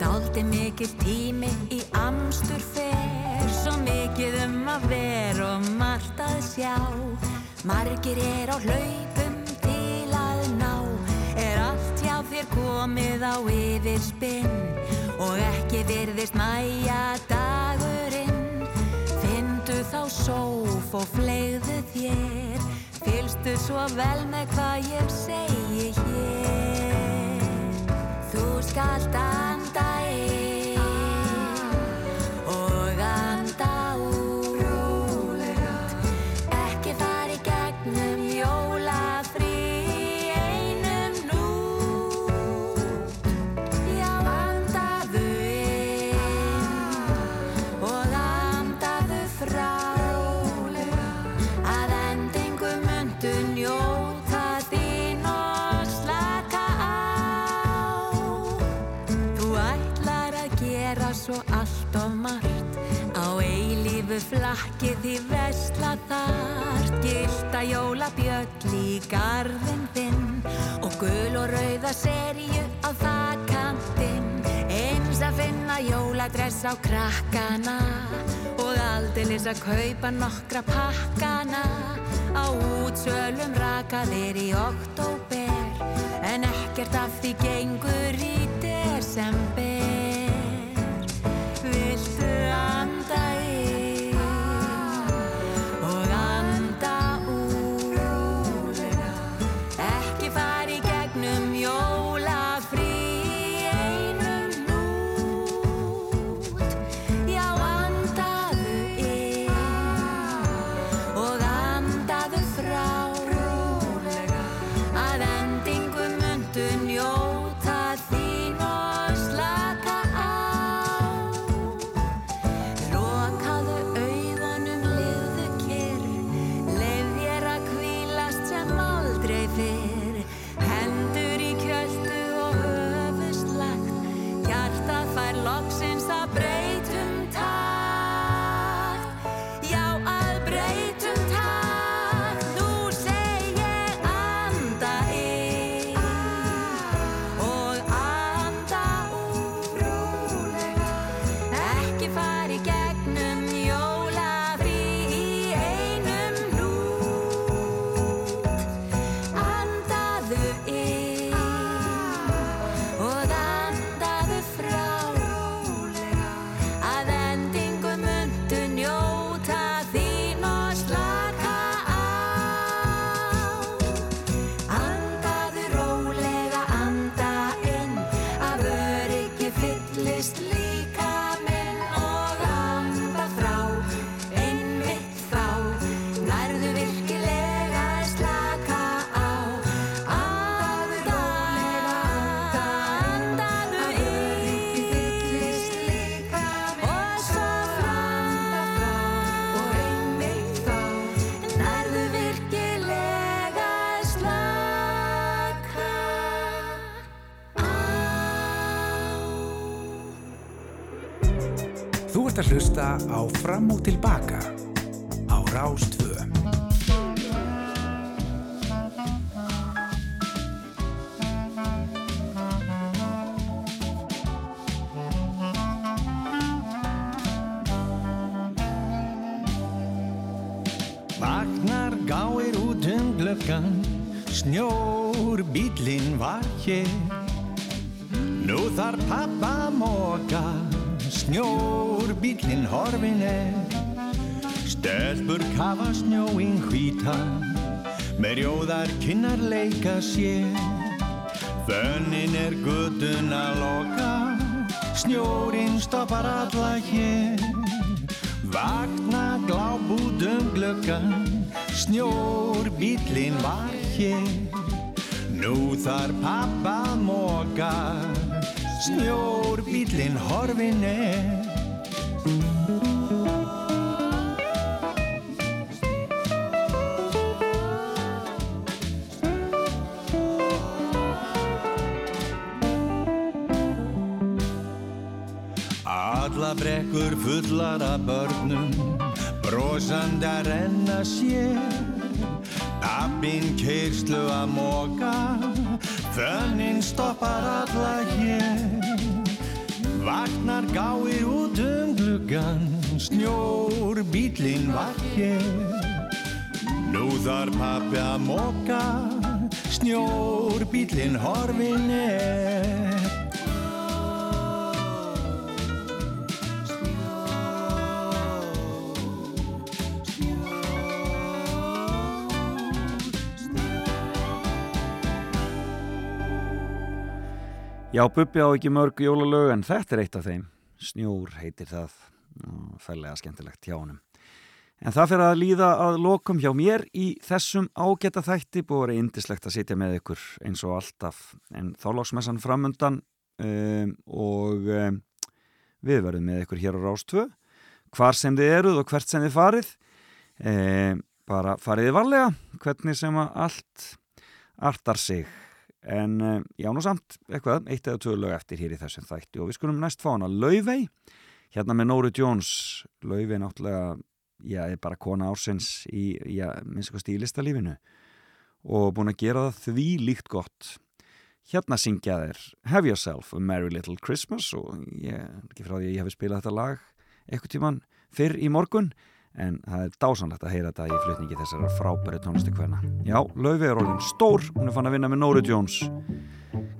Dáldi mikil tími í amstur fer Svo mikið um að vera og margt að sjá. Margir er á hlaupum til að ná. Er allt hjá þér komið á yfirspinn? Og ekki virðist mæja dagurinn. Findu þá sóf og flegðu þér Fylstu svo vel með hvað ég segi hér. Þú skalt anda inn flakki því vesla þart gilda jólabjöll í garðin þinn. Og gul og rauða serju á þakkantinn eins að finna jóladress á krakkana. Og aldeilis að kaupa nokkra pakkana. Á útsölum rakaðir í oktober en ekkert af því gengur í desember. Viltu anda að hlusta á Fram og Tilbaka kinnar leika sér Fönnin er guttun að loka. Snjórin stoppar alla hér. Vakna gláb út um glöggan Snjór bílinn var hér. Nú þar pappa móka Snjór bílinn horfin er Já, Bubbi á ekki mörg jólalög en þetta er eitt af þeim. Snjór heitir það, fællega skemmtilegt hjá honum. En það fyrir að líða að lokum hjá mér í þessum ágæta þætti búið að vera indislegt að sitja með ykkur eins og alltaf. En þá lóksmessan framundan um, og um, við verðum með ykkur hér á Rástvö. Hvar sem þið eruð og hvert sem þið farið. Um, bara fariði varlega, hvernig sem að allt artar sig en uh, já nú samt eitthvað eitt eða tvö lög eftir hér í þessum þætti og við skulum næst fá hana. Laufey hérna með Nóru Jones. Laufey náttúrulega, já, er bara kona ársins í, já, minnst eitthvað stílistalífinu og búin að gera það því líkt gott. Hérna syngja þeir Have Yourself a Merry Little Christmas og ég, ekki frá því að ég hef spilað þetta lag eitthvað tíman fyrr í morgun en það er dásanlegt að heyra þetta í flutningi þessara frábæri tónlistu hverna. Já, Laufi er orðin stór, hún er fann að vinna með Nóri Jones.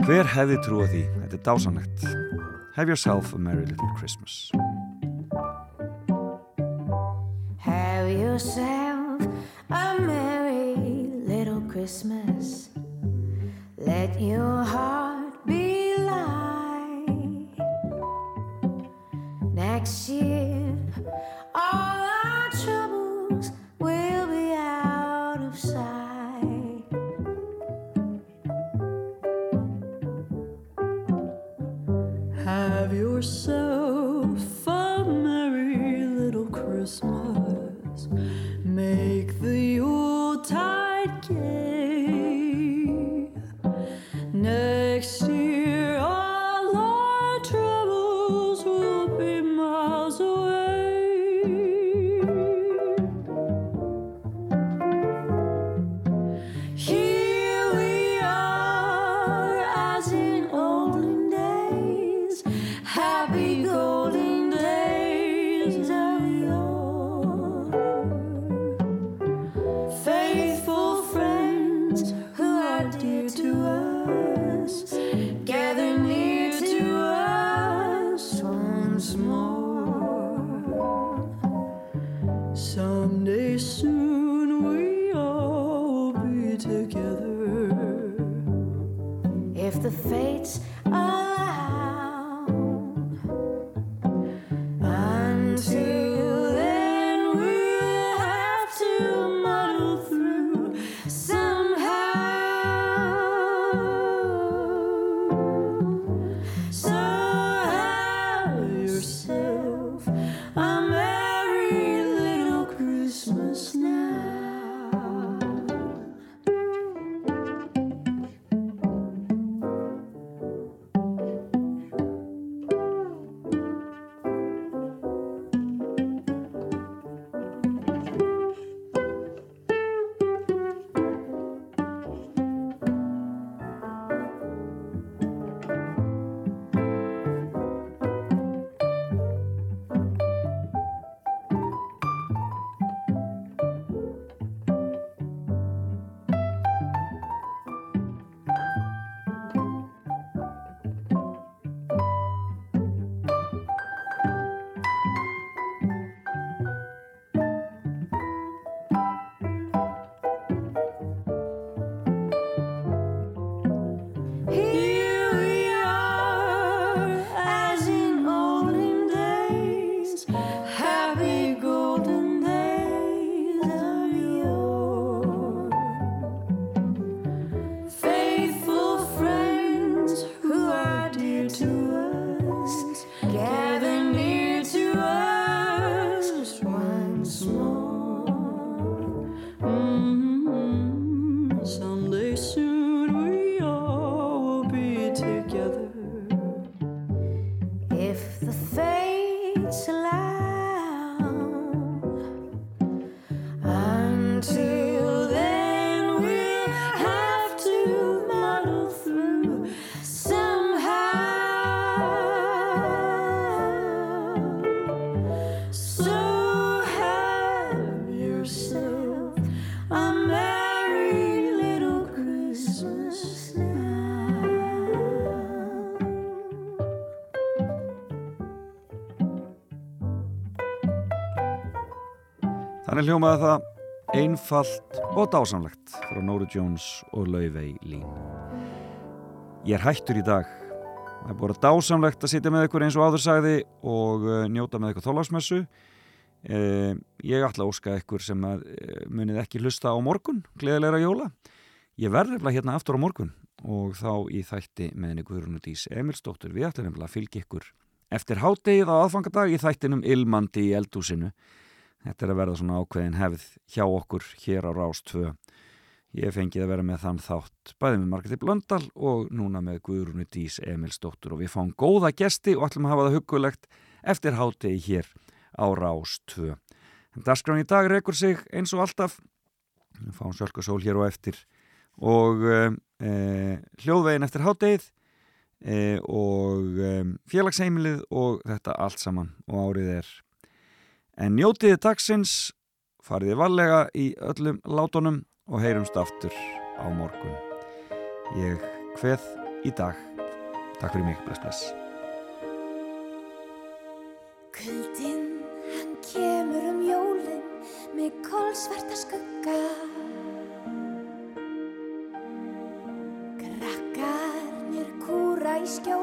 Hver hefði trúið því? Þetta er dásanlegt. Have yourself a merry little Christmas. Have yourself a merry little Christmas. Let your heart be light. Next year, Þannig hljómaði það einfalt og dásamlegt frá Nóru Jones og Laufey Lín. Ég er hættur í dag. Það er að dásamlegt að sitja með ykkur eins og áður sagði og uh, njóta með ykkur þólagsmessu. Uh, ég ætla að óska ykkur sem uh, munið ekki hlusta á morgun, gleðilegra jóla. Ég verður nefnilega hérna aftur á morgun og þá í þætti með henni Guðrún og Dís Emilsdóttur. Við ætlum nefnilega að fylgja ykkur eftir hádegið á aðfangadag í þættinum Ilmandi í eldúsinu. Þetta er að verða svona ákveðin hefð hjá okkur hér á Rás 2. Ég fengið að vera með þann þátt bæði með Margreti Blöndal og núna með Guðrúnu Dís Emilsdóttur og við fáum góða gesti og ætlum að hafa það huggulegt eftir hátegi hér á Rás 2. En dagskrán í dag rekur sig eins og alltaf. Við fáum Sölkasól hér og eftir og e, hljóðvegin eftir hátegið e, og félagsheimilið og þetta allt saman og árið er En njótiði dagsins, fariði vallega í öllum látunum og heyrumst aftur á morgun. Ég hveð í dag. Takk fyrir mig, bless bless. Kuldinn, hann kemur um jólin með kólsvarta skugga Krakkarnir kúra í skjóli